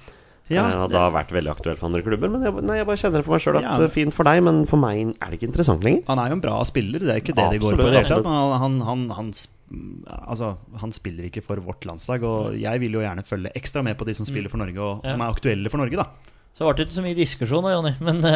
Ja, det hadde da vært veldig aktuelt for andre klubber. Men jeg, nei, jeg bare kjenner det for meg sjøl at Ja. det er fint for deg, men for meg er det ikke interessant lenger. Han er jo en bra spiller, det er ikke det det går på. Absolutt, i det hele tatt. Men han, han, han, altså, han spiller ikke for vårt landslag, og jeg vil jo gjerne følge ekstra med på de som spiller for Norge, og Ja. som er aktuelle for Norge, da. Så ble det ikke så mye diskusjon da, Jonny. Men eh,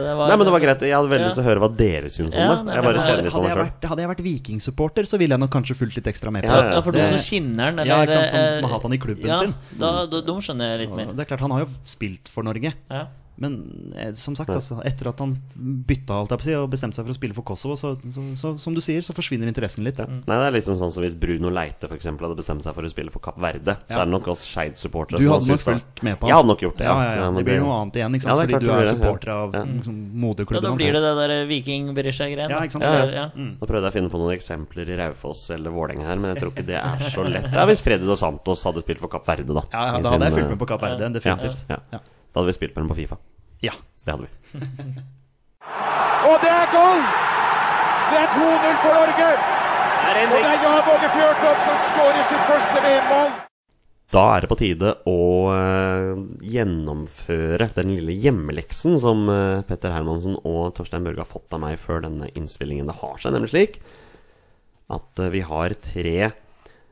det var Nei, men det var greit. Jeg hadde veldig Ja. lyst til å høre hva dere syns om Ja, det. nei, Jeg bare hadde- Hadde jeg vært, hadde jeg vært Viking-supporter, så ville jeg nok kanskje fulgt litt ekstra med på Ja, det. Ja, for de Det- som kjenner den, Ja, ikke sant, som- eh, som har hatt han i klubben ja, sin. Da, da, de skjønner jeg litt mer. Det er klart, han har jo spilt for Norge. Ja. Men eh, som sagt, altså, etter at han bytta alt jeg på si, og bestemte seg for å spille for Kosovo, så, så, så som du sier, så forsvinner interessen litt. Nei, det er liksom sånn som hvis Bruno Leite for eksempel, hadde bestemt seg for å spille for Kapp Verde. Så er det nok oss Skeid-supportere Du som hadde nok fulgt med på Jeg hadde nok gjort det, ja. ja. ja, Ja, det blir noe annet igjen, ikke sant? Ja, er fordi du er supporter av Ja. liksom, ja, moderklubben da blir det det der Viking-Berisha-greien. Ja, ikke sant? Ja, Ja. ja. Nå prøvde jeg å finne på noen eksempler i Raufoss eller Vålerenga her, men jeg tror ikke det er så lett. Ja, Hvis Freddy Dos Santos hadde spilt for Kapp Verde, da. Ja, ja, da hadde jeg fulgt med på Kapp Verde, ja, definitivt. ja. Da hadde vi spilt med dem på Fifa. Ja. Det hadde vi. Og det er goal! Det er 2-0 for Norge! Og det er Jan Åge Fjørtoft som skårer sitt første VM-mål! Da er det på tide å uh, gjennomføre den lille hjemmeleksen som uh, Petter Hermansen og Torstein Børge har fått av meg før denne innspillingen. Det har seg nemlig slik at uh, vi har tre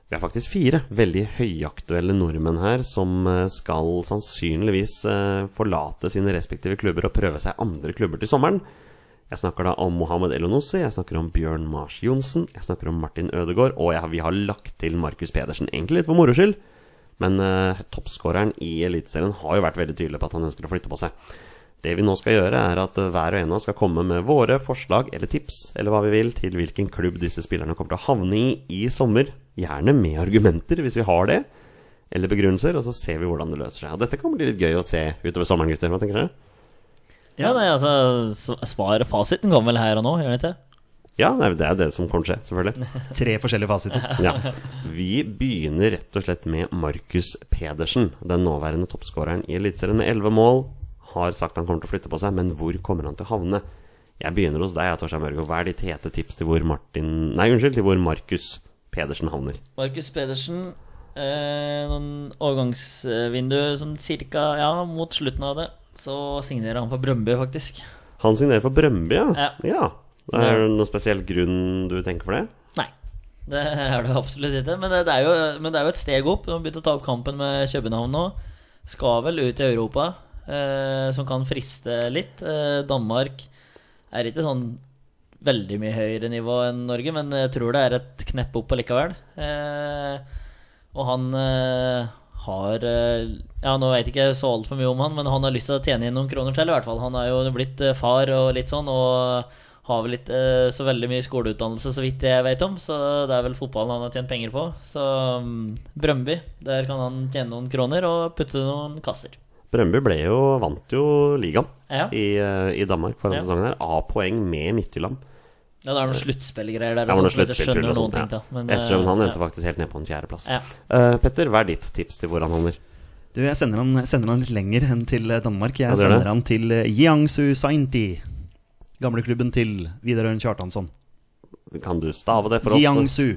Vi har faktisk fire veldig høyaktuelle nordmenn her som eh, skal sannsynligvis eh, forlate sine respektive klubber og prøve seg andre klubber til sommeren. Jeg snakker da om Mohammed Elonossi, jeg snakker om Bjørn Mars Johnsen, jeg snakker om Martin Ødegaard, og jeg, vi har lagt til Markus Pedersen. Egentlig litt for moro skyld. Men uh, toppskåreren i Eliteserien har jo vært veldig tydelig på at han ønsker å flytte på seg. Det vi nå skal gjøre, er at uh, hver og en av oss skal komme med våre forslag eller tips eller hva vi vil til hvilken klubb disse spillerne kommer til å havne i i sommer. Gjerne med argumenter, hvis vi har det, eller begrunnelser, og så ser vi hvordan det løser seg. Og dette kan bli litt gøy å se utover sommeren, gutter. Hva tenker dere? Ja, nei, altså svaret fasiten kommer vel her og nå, gjør den ikke? Ja, nei, det er det som kommer til å skje, selvfølgelig. Tre forskjellige fasiter. Ja. Vi begynner rett og slett med Markus Pedersen. Den nåværende toppskåreren i Eliteserien med elleve mål. Har sagt han kommer til å flytte på seg, men hvor kommer han til å havne? Jeg begynner hos deg, Torstein Mørgo. Hva er ditt hete tips til hvor Martin Nei, unnskyld, til hvor Markus Pedersen havner? Markus Pedersen, eh, noen overgangsvindu som cirka ja, mot slutten av det, så signerer han for Brøndby, faktisk. Han signerer for Brøndby, ja. Ja. Er det noen spesiell grunn du tenker for det? Nei. Det er det absolutt ikke. Men det, det, er, jo, men det er jo et steg opp. De har begynt å ta opp kampen med København nå. Skal vel ut i Europa, som kan friste litt. Eh, Danmark er ikke sånn veldig mye høyere nivå enn Norge, men jeg tror det er et knepp opp allikevel. Eh, og han eh, har eh, Ja, nå jeg ikke så altfor mye om han, men han har lyst til å tjene inn noen kroner til, i hvert fall. Han er jo blitt eh, far og litt sånn, og har vel ikke eh, så veldig mye skoleutdannelse, så vidt jeg vet om. Så det er vel fotballen han har tjent penger på. Så um, Brøndby, der kan han tjene noen kroner og putte noen kasser. Brøndby ble jo, vant jo ligaen Ja. i, eh, i Danmark forrige Ja. sesongen. her A-poeng med Midtjylland. Ja, det er noen sluttspillgreier der. Ja, men og noe sånn, som jeg ikke sluttspilltull skjønner noen sånt, ting ja. til, men, Eftersom eh, han ja. endte faktisk helt ned på en fjerdeplass. Ja. Uh, Petter, hva er ditt tips til hvor han havner? Du, jeg sender han, sender han litt lenger enn til Danmark. Jeg det sender det. han til Jiangsu Sainti. Gamleklubben til Vidar Ørn Kjartansson. Kan du stave det for oss? Jiangsu.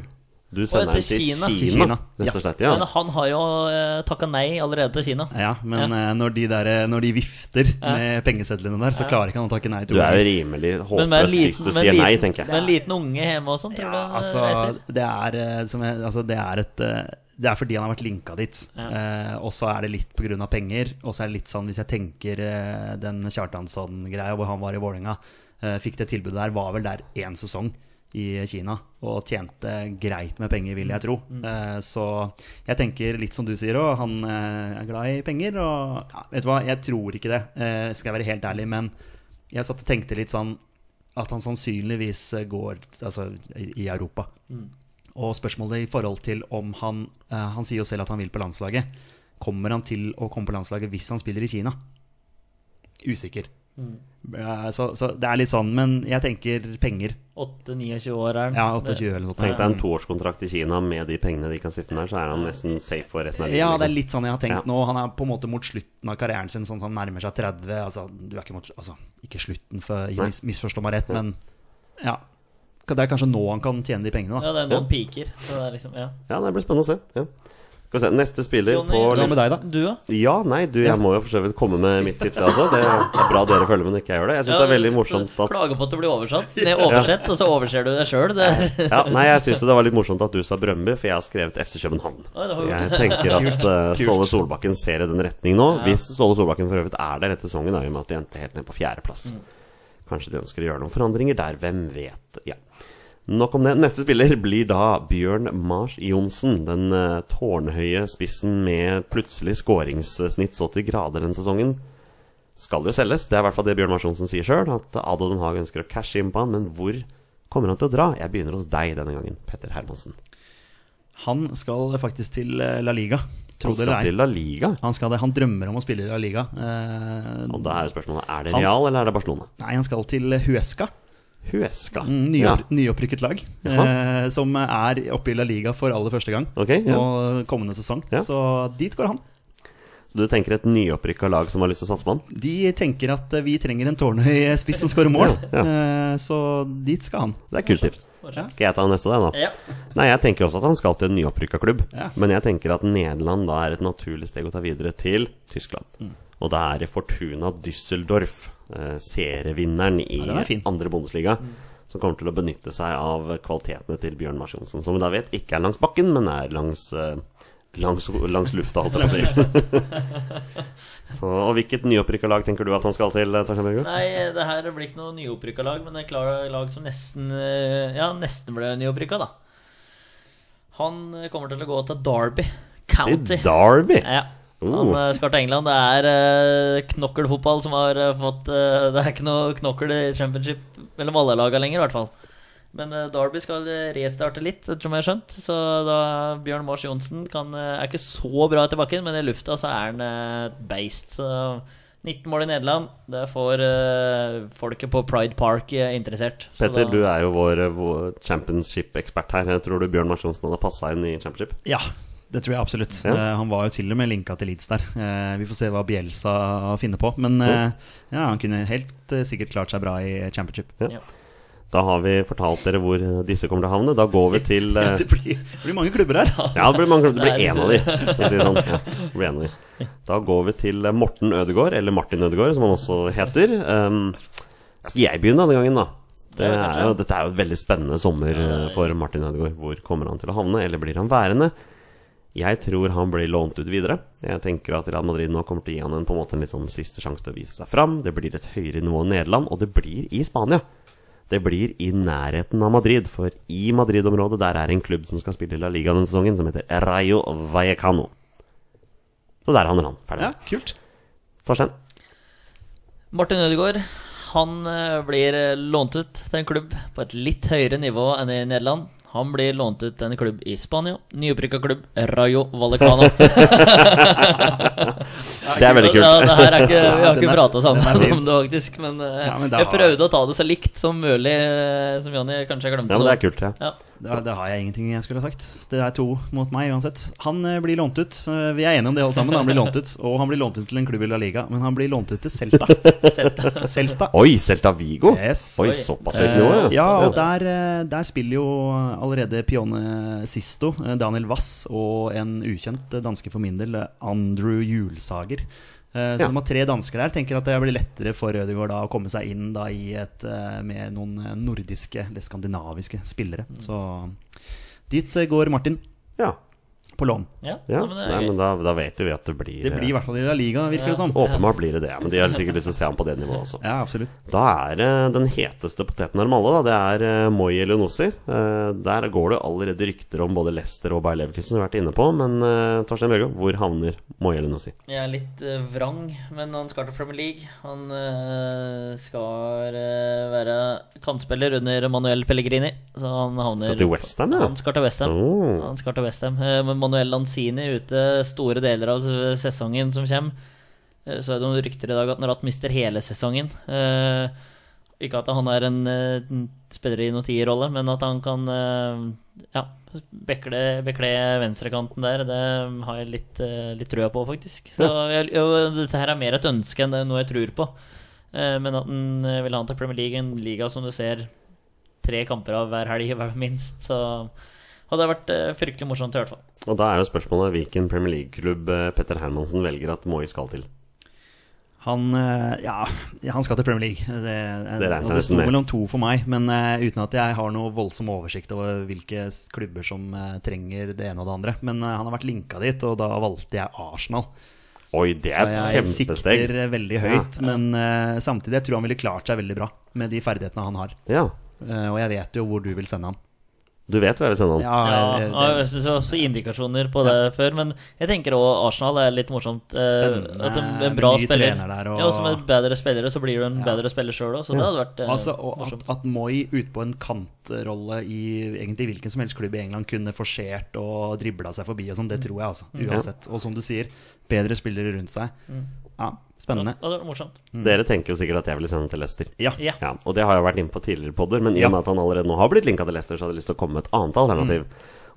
Du sender den til Kina. Kina, Kina, rett og slett. Ja. Men han har jo uh, takka nei allerede til Kina. Ja, men eh, når, de der, eh, når de vifter med pengesedlene der, så klarer ikke han å takke nei Du er jo rimelig Men med en håpløs hvis liten, du med en sier nei, liten, tenker med en liten unge hjemme og sånn, tror du Ja, det altså, reiser? det er, eh, som jeg, altså, det er et eh, Det er fordi han har vært linka dit. Ja. Eh, og så er det litt pga. penger. Og så er det litt sånn, hvis jeg tenker eh, den Kjartansson-greia hvor han var i Vålerenga, eh, fikk det tilbudet der, var vel der én sesong i Kina. Og tjente greit med penger, vil jeg tro. Eh, så jeg tenker litt som du sier òg, han eh, er glad i penger. Og ja, vet du hva, jeg tror ikke det, eh, skal jeg være helt ærlig. Men jeg satt og tenkte litt sånn at han sannsynligvis går altså, i Europa. Europa. Og spørsmålet i forhold til om han Han sier jo selv at han vil på landslaget. Kommer han til å komme på landslaget hvis han spiller i Kina? Usikker. Eh, Så, så det er litt sånn, men jeg tenker penger. 8-29 år er han. Ja, 28 eller noe. Tenk deg en toårskontrakt i Kina med de pengene de kan sitte med her, så er han nesten safe for resten av livet. Ja, det er liksom. litt sånn jeg har tenkt Ja. nå. Han er på en måte mot slutten av karrieren sin, sånn at han nærmer seg 30. Altså, du er ikke mot Altså, ikke slutten, for jeg mis, misforstå meg rett, men ja. Det er kanskje nå han kan tjene de pengene, da. Ja, det er noen piker. Så det er liksom, ja. Ja, det blir spennende å se. Ja. Skal vi se, Neste spiller Johnny, på Hva med deg, da? Du, da? Ja, nei, du, jeg må jo for så vidt komme med mitt tips, jeg også. Det er bra dere følger med når ikke jeg gjør det. Jeg syns det er veldig morsomt at Klager på at du blir oversatt. Det er oversett, og så overser du det sjøl. ja, Nei, jeg syns det var litt morsomt at du sa Brøndby, for jeg har skrevet FC København. Oi, det har du Jeg tenker at uh, Ståle Solbakken ser i den retning nå. Hvis Ståle Solbakken for øvrig er der etter sesongen, da, i og med at de endte helt ned på fjerdeplass. Kanskje de ønsker å gjøre noen forandringer der, hvem vet. Ja. Nok om det. Neste spiller blir da Bjørn Mars Johnsen. Den eh, tårnhøye spissen med plutselig skåringssnitt så til grader den sesongen. Skal jo selges. Det er i hvert fall det Bjørn Mars Johnsen sier sjøl. At Ado Den Haag ønsker å cashe inn på han. Men hvor kommer han til å dra? Jeg begynner hos deg denne gangen, Petter Hermansen. Han skal faktisk til eh, La Liga, tro Han det skal til La Liga. Han, skal det. han drømmer om å spille i La Liga. Eh, Og da er spørsmålet er det Real eller er det Barcelona? nei, han skal til Huesca. Huesca. Mm, Ja. Nyopprykket lag. Eh, som er oppe i La Liga for aller første gang Okay, ja. Og kommende sesong. Ja. Så dit går han. Så du tenker et nyopprykka lag som har lyst til å satse på han? De tenker at eh, vi trenger en tårnhøy spiss som skårer mål. Ja, Eh, så dit skal han. Det er kult tips. Skal jeg ta neste, da? Ja. Nei, jeg tenker også at han skal til en nyopprykka klubb. Ja. Men jeg tenker at Nederland da er et naturlig steg å ta videre til Tyskland. Mm. Og da er det Fortuna Düsseldorf, serievinneren i Ja, andre Bundesliga. Mm. som kommer til å benytte seg av kvalitetene til Bjørn Mars Johnsen. Som vi da vet ikke er langs bakken, men er langs, eh, langs, langs lufta, holdt jeg på å si. Så, og hvilket nyopprykka lag tenker du at han skal til, eh, Nei, det her blir ikke noe nyopprykka lag, men et klart lag som nesten eh, Ja, nesten ble nyopprykka, da. Han eh, kommer til å gå til Derby County. Til Derby? Ja. Oh. Han eh, skal til England. Det er uh, knokkelfotball som har eh, fått eh, Det er ikke noe knokkel i championship mellom alle laga lenger, i hvert fall. Men eh, Derby skal eh, restarte litt, ettersom jeg har skjønt. Så da Bjørn Mars Johnsen kan, eh, er ikke så bra etter bakken, men i lufta så er han eh, et beist. Så 19 mål i Nederland. Det får uh, folket på Pride Park eh, interessert. Så Petter, da- du er jo vår, vår championship-ekspert her. Jeg Tror du Bjørn Mars Johnsen hadde passa inn i championship? Ja, det tror jeg absolutt. Ja. Eh, han var jo til og med linka til Leeds der. Eh, vi får se hva Bielsa finner på. Men eh, ja, han kunne helt sikkert klart seg bra i championship. Ja. Da har vi fortalt dere hvor disse kommer til å havne. Da går vi til det, blir, det blir mange klubber her. Ja, det blir, mange, det blir Det er én av de. si sånn. Ja, det blir en av de. Da går vi til Morten Ødegaard, eller Martin Ødegaard, som han også heter. Um, skal jeg begynne denne gangen, da? Det er jo, dette er jo et veldig spennende sommer for Martin Ødegaard. Hvor kommer han til å havne, eller blir han værende? Jeg tror han blir lånt ut videre. Jeg tenker at Real Madrid nå kommer til å gi han en, på en måte en litt sånn siste sjanse til å vise seg fram. Det blir et høyere nivå i Nederland, og det blir i Spania. Det blir i nærheten av Madrid, for i Madrid-området der er en klubb som skal spille i La Liga denne sesongen, som heter Rayo Vallecano. Så der handler han. Ferdig. Ja, kult. Torstein? Martin Ødegaard han eh, blir eh, lånt ut til en klubb på et litt høyere nivå enn i Nederland. Han blir lånt ut til en klubb i Spania. Nyopprykka klubb Rayo Vallecano. Det er veldig kult. Ja, det her er ikke, vi har ikke prata sammen om det, faktisk. Men, eh, Ja, men da- jeg prøvde å ta det så likt som mulig, eh, som Jonny kanskje glemte. Ja, men det er kult, ja. Ja. Da, det, har jeg ingenting jeg skulle ha sagt. Det er to mot meg uansett. Han eh, blir lånt ut. Eh, Vi er enige om det alle sammen. Han blir lånt ut Og han blir lånt ut til en klubb i La Liga, men han blir lånt ut til Celta. Celta. Celta. Oi, Celta Vigo! Yes. Oi, såpass høyt nivå, Eh, ja, og der, eh, der spiller jo allerede Pione Sisto, eh, Daniel Wass og en ukjent eh, danske for min del, eh, Andrew Julsager. Eh, Så Ja. de har tre dansker der. Tenker at det blir lettere for Ødegaard da å komme seg inn da i et eh, med noen eh, nordiske eller skandinaviske spillere. Så dit går Martin Ja. På lån. Ja, ja. ja, men det Nei, men da, da vet vi at det blir Det blir i hvert fall i La Liga, virker det som. Åpenbart blir det det, men de har sikkert lyst til å se ham på det nivået også. Ja, absolutt. Da er det den heteste poteten av dem alle, da. Det er uh, Moi Elionossi. Eh, der går det allerede rykter om både Leicester og Bayer Leverkusen, som vi har vært inne på. Men Torstein Bjørgo, hvor havner Moi Elionossi? Jeg er litt eh, vrang, men han skal til Premier League. Han eh, skal eh, være kantspiller under Manuel Pellegrini. Så han havner Skal til West Ham, ja. Han skal til Westham. Oh. Han skal til Westham. Men Manuel Lanzini ute store deler av sesongen som kommer. Eh, så er det noen rykter i dag at Narat mister hele sesongen. Eh, ikke at han er en eh, spiller i noen tierrolle, men at han kan ja, bekle, bekle venstrekanten der. Det har jeg litt, litt trua på, faktisk. Så jeg, jo, dette her er mer et ønske enn det er noe jeg tror på. Men at han vil ha han til Premier League, en liga som du ser tre kamper av hver helg, minst. Så hadde det vært eh, fryktelig morsomt, i hvert fall. Og da er jo spørsmålet hvilken Premier League-klubb eh, Petter Hermansen velger at Moi skal til. Han, eh, ja, han skal til Premier League. Det, Det regner og jeg det sto mellom to for meg, men uh, uten at jeg har noe voldsom oversikt over hvilke klubber som uh, trenger det ene og det andre. Men uh, han har vært linka dit, og da valgte jeg Arsenal. Oi, det Så er et jeg kjempesteg. sikter eh, veldig høyt, men eh, samtidig jeg tror han ville klart seg veldig bra med de ferdighetene han har. Ja. Eh, og jeg vet jo hvor du vil sende ham. Du vet hva jeg vil sende han? Ja, Ja, eh, ja, det, jeg synes også indikasjoner på det før, men jeg tenker òg Arsenal er litt morsomt. eh, Spennende, At en, en bra spiller trener der, og- Ja, og som en bedre spillere, så blir du en Ja. bedre spiller sjøl òg, så det hadde vært eh, altså, og at, morsomt. at Moi ute på en kantrolle i egentlig hvilken som helst klubb i England kunne forsert og dribla seg forbi og sånn, det tror jeg, altså. Uansett. Og som du sier, bedre spillere rundt seg. Ja, spennende. Det hadde vært morsomt. Dere tenker jo sikkert at jeg ville sende til Leicester. Ja. Ja. Ja, og det har jeg vært inne på tidligere podder, men i og med at han allerede nå har blitt linka til Leicester, så hadde jeg lyst til å komme med et annet alternativ.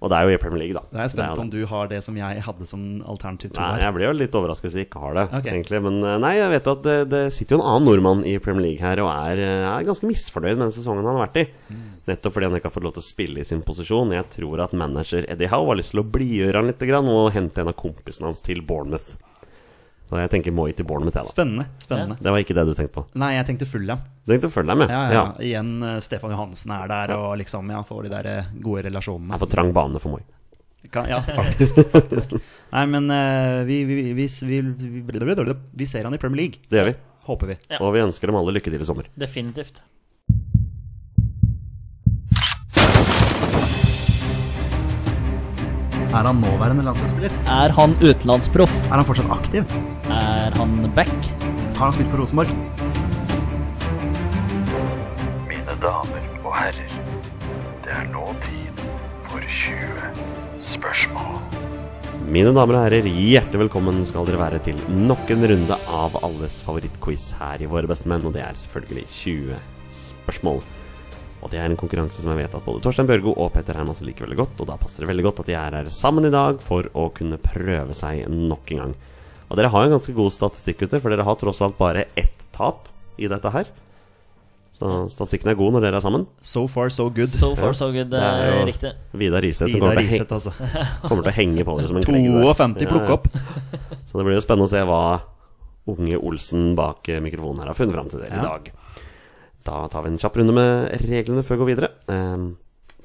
Og det er jo i Premier League, da. Da er jeg spent på om du har det som jeg hadde som alternativ to Nei, jeg blir jo litt overrasket hvis jeg ikke har det, okay. egentlig. Men eh, nei, jeg vet jo at det, det sitter jo en annen nordmann i Premier League her og er, eh, er ganske misfornøyd med den sesongen han har vært i. Nettopp fordi han ikke har fått lov til å spille i sin posisjon. Jeg tror at manager Eddie Howe har lyst til å blidgjøre han litt og hente en av kompisene hans til Bournemouth. Så jeg tenker Moi til Bournemouth, jeg, da. Spennende. spennende Det var ikke det du tenkte på. Nei, jeg tenkte Fulham. Du tenkte å følge deg? Ja, ja, Igjen uh, Stefan Johansen er der, og liksom, ja, får de der uh, gode Det relasjonene. er for trang bane for Moi. Kan, ja, faktisk. faktisk. Nei, men eh, vi, vi, vi, vi, vi, vi ser han i Premier League. Det gjør vi. Håper vi. Ja. Og vi ønsker dem alle lykke til i sommer. Definitivt. Er han nåværende landslagsspiller? Er han utenlandsproff? Er han fortsatt aktiv? Er han back? Har han spilt for Rosenborg? Mine damer og herrer, det er nå tid for 20 spørsmål. Mine damer og herrer, hjertelig velkommen skal dere være til nok en runde av alles favorittquiz her i Våre bestemenn, og det er selvfølgelig 20 spørsmål. Og det er en konkurranse som jeg vet at både Torstein Børgo og Petter Hermansen liker veldig godt, og da passer det veldig godt at de er her sammen i dag for å kunne prøve seg nok en gang. Og dere har en ganske god statistikk ute, for dere har tross alt bare ett tap i dette her. Så statistikken er god når dere er sammen. So far, so good. So far, so good. Det er jo riktig. Vidar Riseth som kommer henge, altså. kommer til å henge på dere som en klegge der. 52 Ja, opp. ja. opp. Så det blir jo spennende å se hva unge Olsen bak eh, mikrofonen her har funnet fram til dere i dag. Da tar vi en kjapp runde med reglene før vi går videre. Eh,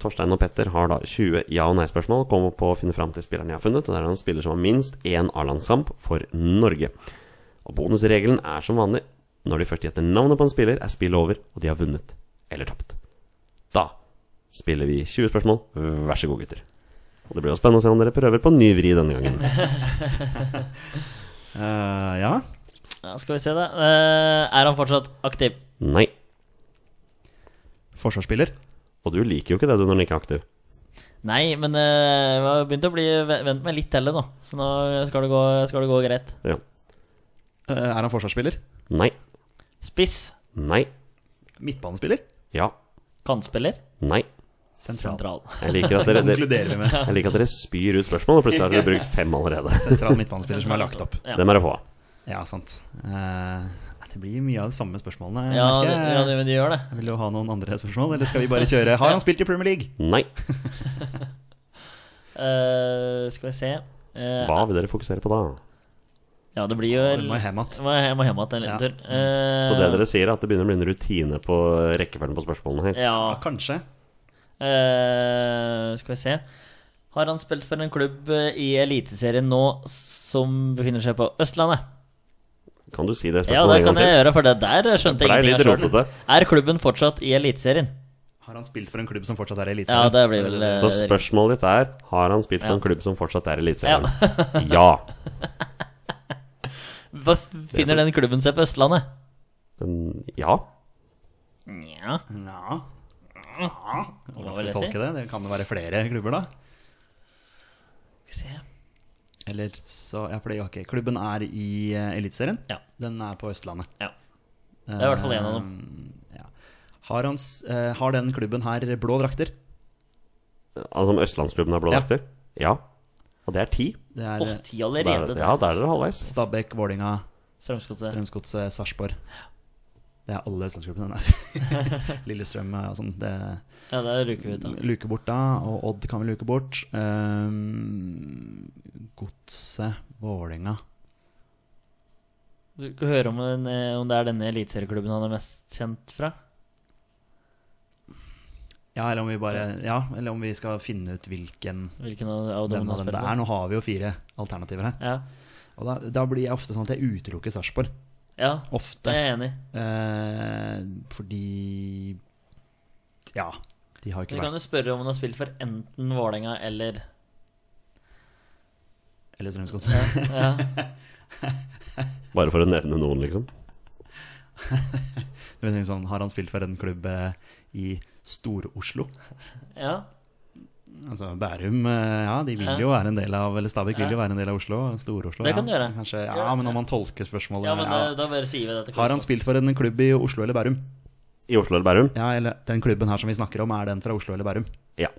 Torstein og Petter har da 20 ja- og nei-spørsmål. Kommer på å finne fram til spilleren jeg har funnet. Og det er en spiller som har minst én A-landskamp for Norge. Og bonusregelen er som vanlig. Når de først gjetter navnet på en spiller, er spillet over, og de har vunnet eller tapt. Da spiller vi 20 spørsmål. Vær så god, gutter. Og Det blir jo spennende å se om dere prøver på ny vri denne gangen. Eh, ja. Ja, skal vi se, da. Eh, er han fortsatt aktiv? Nei. Forsvarsspiller. Og du liker jo ikke det du når den ikke er aktiv. Nei, men eh, jeg har begynt å bli vent meg litt til det nå. Så nå skal det gå, skal det gå greit. Ja. Eh, er han forsvarsspiller? Nei. Spiss. Nei. Midtbanespiller? Ja. Kantspiller. Nei. Sentral. Sentral. Jeg liker at dere, dere, Konkluderer vi med. jeg liker at dere spyr ut spørsmål, og plutselig har dere brukt fem allerede. Sentral midtbanespiller som er lagt opp. Ja. Dem er det få av. Ja, sant. Eh, det blir mye av de samme spørsmålene. Ja, det, ja, det, men de gjør det. Vil du ha noen andre spørsmål, eller skal vi bare kjøre Har han spilt i Premier League? Nei. uh, skal vi se uh, Hva vil dere fokusere på da? Ja, det blir jo Jeg må hjem igjen en liten Ja. tur. Uh, Så det dere sier, er at det begynner å bli en rutine på rekkefølgen på spørsmålene her. Ja. Ja, kanskje. Eh, skal vi se Har han spilt for en klubb i Eliteserien nå som befinner seg på Østlandet? Kan du si det spørsmålet Ja, det kan jeg gjøre, for det der skjønte jeg ingenting av sjøl. Er klubben fortsatt i Eliteserien? Har han spilt for en klubb som fortsatt er i Ja, det blir vel Så spørsmålet ditt er Har han spilt for en klubb som fortsatt er i Eliteserien? Ja. Hva finner den klubben seg på Østlandet? Ja. Nja Ja. Hva Hvordan skal vi tolke det? Det kan jo være flere klubber, da? Skal vi se. Eller så Ja, fordi ok, klubben er i uh, Eliteserien. Ja. Den er på Østlandet. Ja. Det er i hvert fall en av dem. Uh, Ja. Har, hans, uh, har den klubben her blå drakter? Altså om Østlandsklubben har blå Ja. drakter? Ja. Og det er ti. Det er oh, ti allerede. Der, ja, der er dere halvveis. Stabæk, Vålinga. Strømsgodset, Sarpsborg. Det er alle østlandsgruppene. Lillestrøm og sånn. Det Ja, det luker vi ut, da. luker bort da, og Odd kan vi luke bort. Um, Godset, Vålerenga. Du kan høre om, den, eh, om det er denne eliteserieklubben han er mest kjent fra? Ja, eller om vi bare Ja, eller om vi skal finne ut hvilken Hvilken av, av dem av dem det er. Nå har vi jo fire alternativer her. Ja. Og da, da blir jeg ofte sånn at jeg utelukker Sarpsborg. Ja, Ofte. jeg er enig. Eh, fordi Ja, de har jo Du ikke kan jo spørre om han har spilt for enten Vålerenga eller Eller Strømsgodset. Ja, Bare for å nevne noen, liksom. Du sånn, har han spilt for en klubb eh, i Stor-Oslo? ja. Altså Bærum, eh, ja, de vil jo være en del av Eller Stabæk vil jo være en del av Oslo. Stor-Oslo. Det kan du gjøre. Kanskje, ja, men ja. om man tolker spørsmålet ja men ja. eh, da bare sier vi det til Har han spilt for en klubb i Oslo eller Bærum? I Oslo eller Bærum? Ja, eller Den klubben her som vi snakker om, er den fra Oslo eller Bærum? Ja.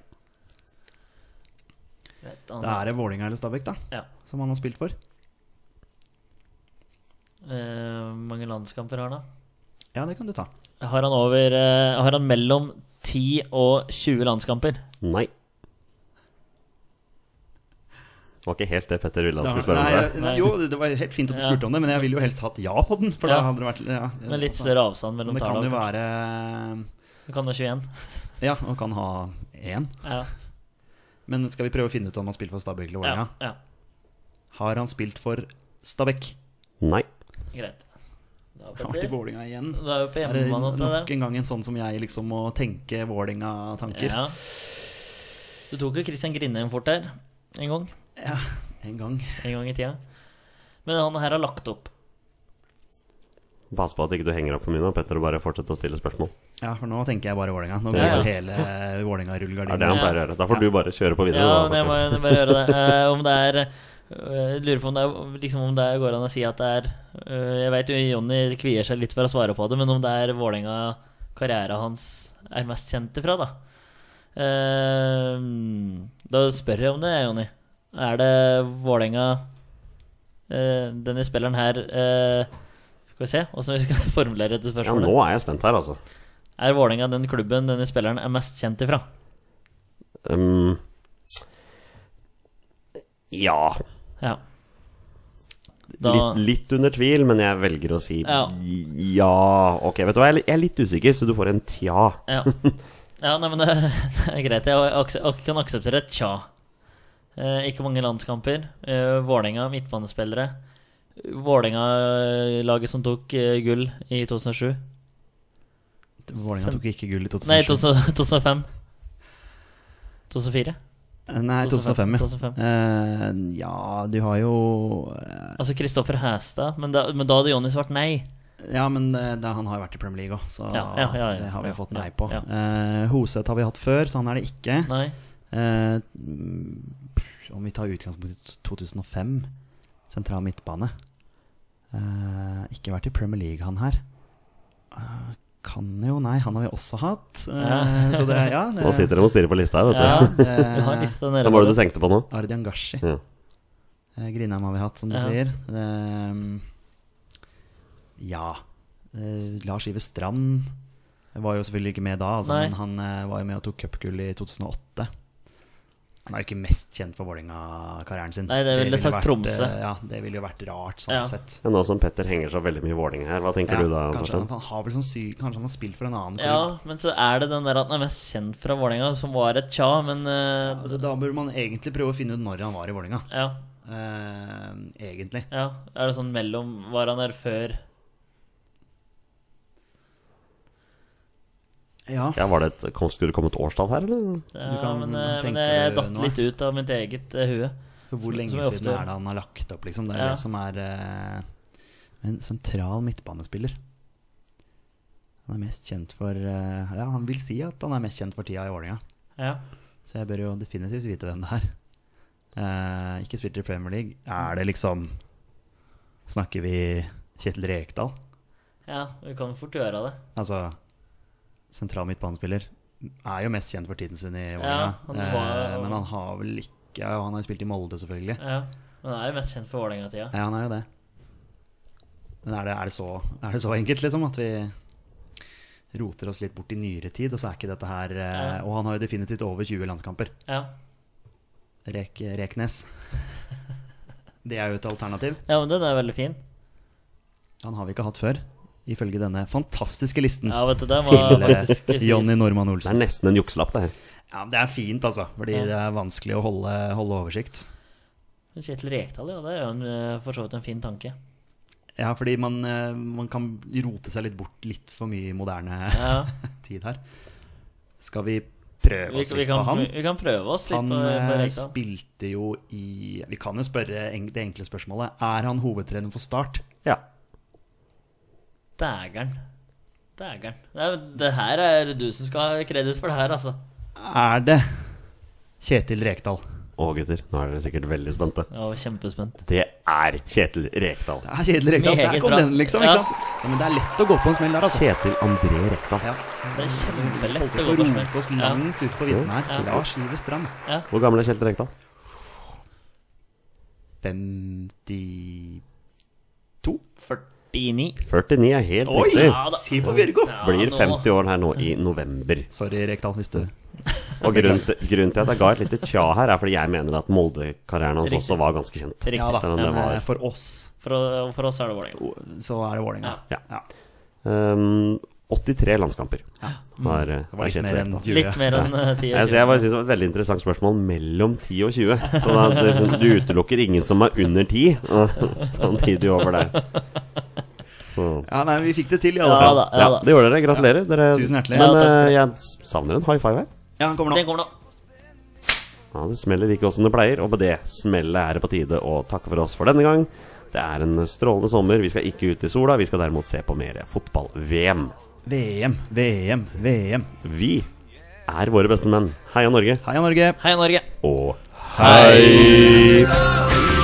Da er det Vålinga eller Stabæk, da. Ja. Som han har spilt for. Uh, mange landskamper har han da? Ja, det kan du ta. Har han over uh, Har han mellom 10 og 20 landskamper? Nei. Det var ikke helt det Petter ville han skulle spørre om. nei, det. nei, jo, det var helt fint at du Ja. om det, men jeg ville jo helst hatt ja på den. For Ja. da hadde det vært ja, Med litt altså. større avstand mellom tallene. det kan jo være Det kan være 21. Ja, og kan ha 1. Ja, Men skal vi prøve å finne ut om han har spilt for Stabæk eller Vålerenga? ja. Har han spilt for Stabæk? Nei. greit. Da Har vært i Vålerenga igjen. Da er vi på Er det nok en gang en sånn som jeg liksom må tenke Vålerenga-tanker? Ja. Du tok jo Christian Grindheim fort der en gang. Ja, en gang. En gang i tida. Men han her har lagt opp. Pass på at ikke du henger opp for mye nå, Petter, og bare fortsetter å stille spørsmål. Ja, for nå tenker jeg bare Vålerenga. Nå går Ja, ja. hele det Vålerenga-rullegardinen. han Ja. pleier å gjøre. Da får du bare kjøre på videre. Ja, da, men jeg må jeg bare gjøre det. Uh, om det er eh, Jeg lurer på om det, er, liksom om det er, går an å si at det er uh, Jeg vet jo Jonny kvier seg litt for å svare på det, men om det er Vålerenga karrieren hans er mest kjent ifra, da. Uh, da spør jeg om det, Jonny. Er det Vålerenga eh, Denne spilleren her eh, Skal vi se åssen vi skal formulere dette Ja, nå er jeg spent her, altså. Er Vålerenga den klubben denne spilleren er mest kjent ifra? Um, ja. Ja. Da, Litt, litt under tvil, men jeg velger å si Ja. ja. Ok, vet du hva, jeg er litt- jeg er usikker, så du får en tja. Ja. ja, nei, men det, det er greit. Jeg jeg, ak- kan akseptere et tja. Eh, ikke mange landskamper. Eh, Vålerenga, midtbanespillere. Vålerenga-laget som tok eh, gull i 2007. Vålerenga tok ikke gull i 2007. Nei, 2005. 2004. Nei, 2005, ja. 2005. Uh, ja, du har jo uh... Altså Kristoffer Hæstad, men men da hadde Jonny svart nei. Ja, men eh, det, han har jo vært i Premier League òg, så Ja, ja, ja, ja. det har vi Ja, fått ja, nei på. ja. uh, Hoseth har vi hatt før, så han er det ikke. Nei. Om vi tar utgangspunkt i 2005, sentral midtbane Eh, Ikke vært i Premier League, han her. Eh, kan jo Nei, han har vi også hatt. Eh, så det, ja, det, Nå sitter de og stirrer på lista her, vet Ja, du. du har lista nede Hva var det du tenkte på nå? Ardian Gashi. Ja. Eh, Grindheim har vi hatt, som du Ja. sier. Eh, ja eh, Lars Ive Strand var jo selvfølgelig ikke med da, altså, men han eh, var jo med og tok cupgull i 2008. Han er jo ikke mest kjent for Vålerenga-karrieren sin. Nei, det ville sagt vært, Tromsø. eh, Ja, det ville jo vært rart, sånn Ja. sett. Men nå som Petter henger så veldig mye i Vålerenga her, hva tenker Ja, du da? kanskje, han, han har vel sånn syk, Kanskje han har spilt for en annen klubb. Ja, men så er det den der at han er mest kjent fra Vålerenga, som var et tja, men eh, Altså, da burde man egentlig prøve å finne ut når han var i Vålerenga. ja, Uh, egentlig. ja. Er det sånn mellom Var han der før Ja. Ja, var det et, kom- Skulle det komme et årstall her, eller? Ja, kan- men, eh, men jeg datt litt ut av mitt eget uh, hue. Hvor lenge som som siden ofte... er det han har lagt opp, liksom? Det er Ja. det som er uh, en sentral midtbanespiller. Han er mest kjent for uh, Ja, han vil si at han er mest kjent for tida i Vålerenga. Ja. Så jeg bør jo definitivt vite hvem det er. Uh, ikke spilt i Premier League. Er det liksom Snakker vi Kjetil Rekdal? ja, vi kan fort gjøre det. Altså sentral midtbanespiller. Er jo mest kjent for tiden sin i Ja, Vålerenga. han var- eh, men han har vel ikke ja, Han har jo spilt i Molde, selvfølgelig. Ja. Men han er jo mest kjent for Vålerenga-tida. Ja, han er jo det. Men er det, er det, så, er det så enkelt, liksom? At vi roter oss litt bort i nyere tid, og så er ikke dette her eh, Ja. Og han har jo definitivt over 20 landskamper. Ja. Rek, Reknes. Det er jo et alternativ. ja, men den er veldig fin. Han har vi ikke hatt før, ifølge denne fantastiske listen Ja, vet du, det var til eh, faktisk sies. Jonny Normann Det er Olsen. nesten en jukselapp, det her. Ja, Det er fint, altså, fordi Ja. det er vanskelig å holde, holde oversikt. Kjetil Rekdal, ja, det er jo en, eh, for så vidt en fin tanke. Ja, fordi man, eh, man kan rote seg litt bort litt for mye i moderne Ja. tid her. Skal vi prøve Vi, oss vi, litt kan, på han? vi kan prøve oss litt Han på, på eh, Rekdal. spilte jo i Vi kan jo spørre eng- det enkle spørsmålet. Er han hovedtrener for Start? Ja. Dægeren. Dægeren. Det, er- det her er du som skal ha kreditt for det her, altså. Er det Kjetil Rekdal? Å, gutter, nå er dere sikkert veldig spente. Ja, kjempespent. Det er Kjetil Rekdal. Det er Kjetil Rekdal. Det Der kom den, liksom. Ja. Ikke sant? Ja, men det er lett å gå på en smell der, altså. Kjetil André Rekdal. Ja. Det er kjempelett å på gå på rote oss langt Ja. ut på vidden her. Ja. Lars Livet Strand. Hvor gammel er Kjetil Rekdal? 52? 49. 49 er helt Oi! riktig. Ja. Si på Bjørgo! Ja, Blir 50 år her nå i november. Sorry, Rekdal, hvis du Og grunnen til, grunnen til at jeg ga et lite tja her, er fordi jeg mener at Molde-karrieren hans også var ganske kjent. Riktig. Ja da. Men det var- eh, for oss For, for oss er det Vålerenga. så er det Vålerenga. Ja. Ja. Um, 83 landskamper Ja. Var, Det var litt mer enn 20. Litt mer enn eh, 10 Jeg, så jeg bare synes det var et veldig interessant spørsmål mellom 10 og 20. Så da, det, liksom, du utelukker ingen som er under 10, og samtidig over der. Ja, nei, vi fikk det til, i alle Ja fall. da. ja, det gjorde dere. Gratulerer. Dere, Tusen hjertelig. Men Ja, eh, jeg savner en high five her. Ja, den kommer nå. Den kommer nå. Ja, Det smeller ikke som det pleier, og med det smellet er det på tide å takke for oss for denne gang. Det er en strålende sommer. Vi skal ikke ut i sola, vi skal derimot se på mer fotball-VM. VM, VM, VM. Vi er våre beste menn. Heia Norge. Heia Norge! Hei, Norge. Og hei!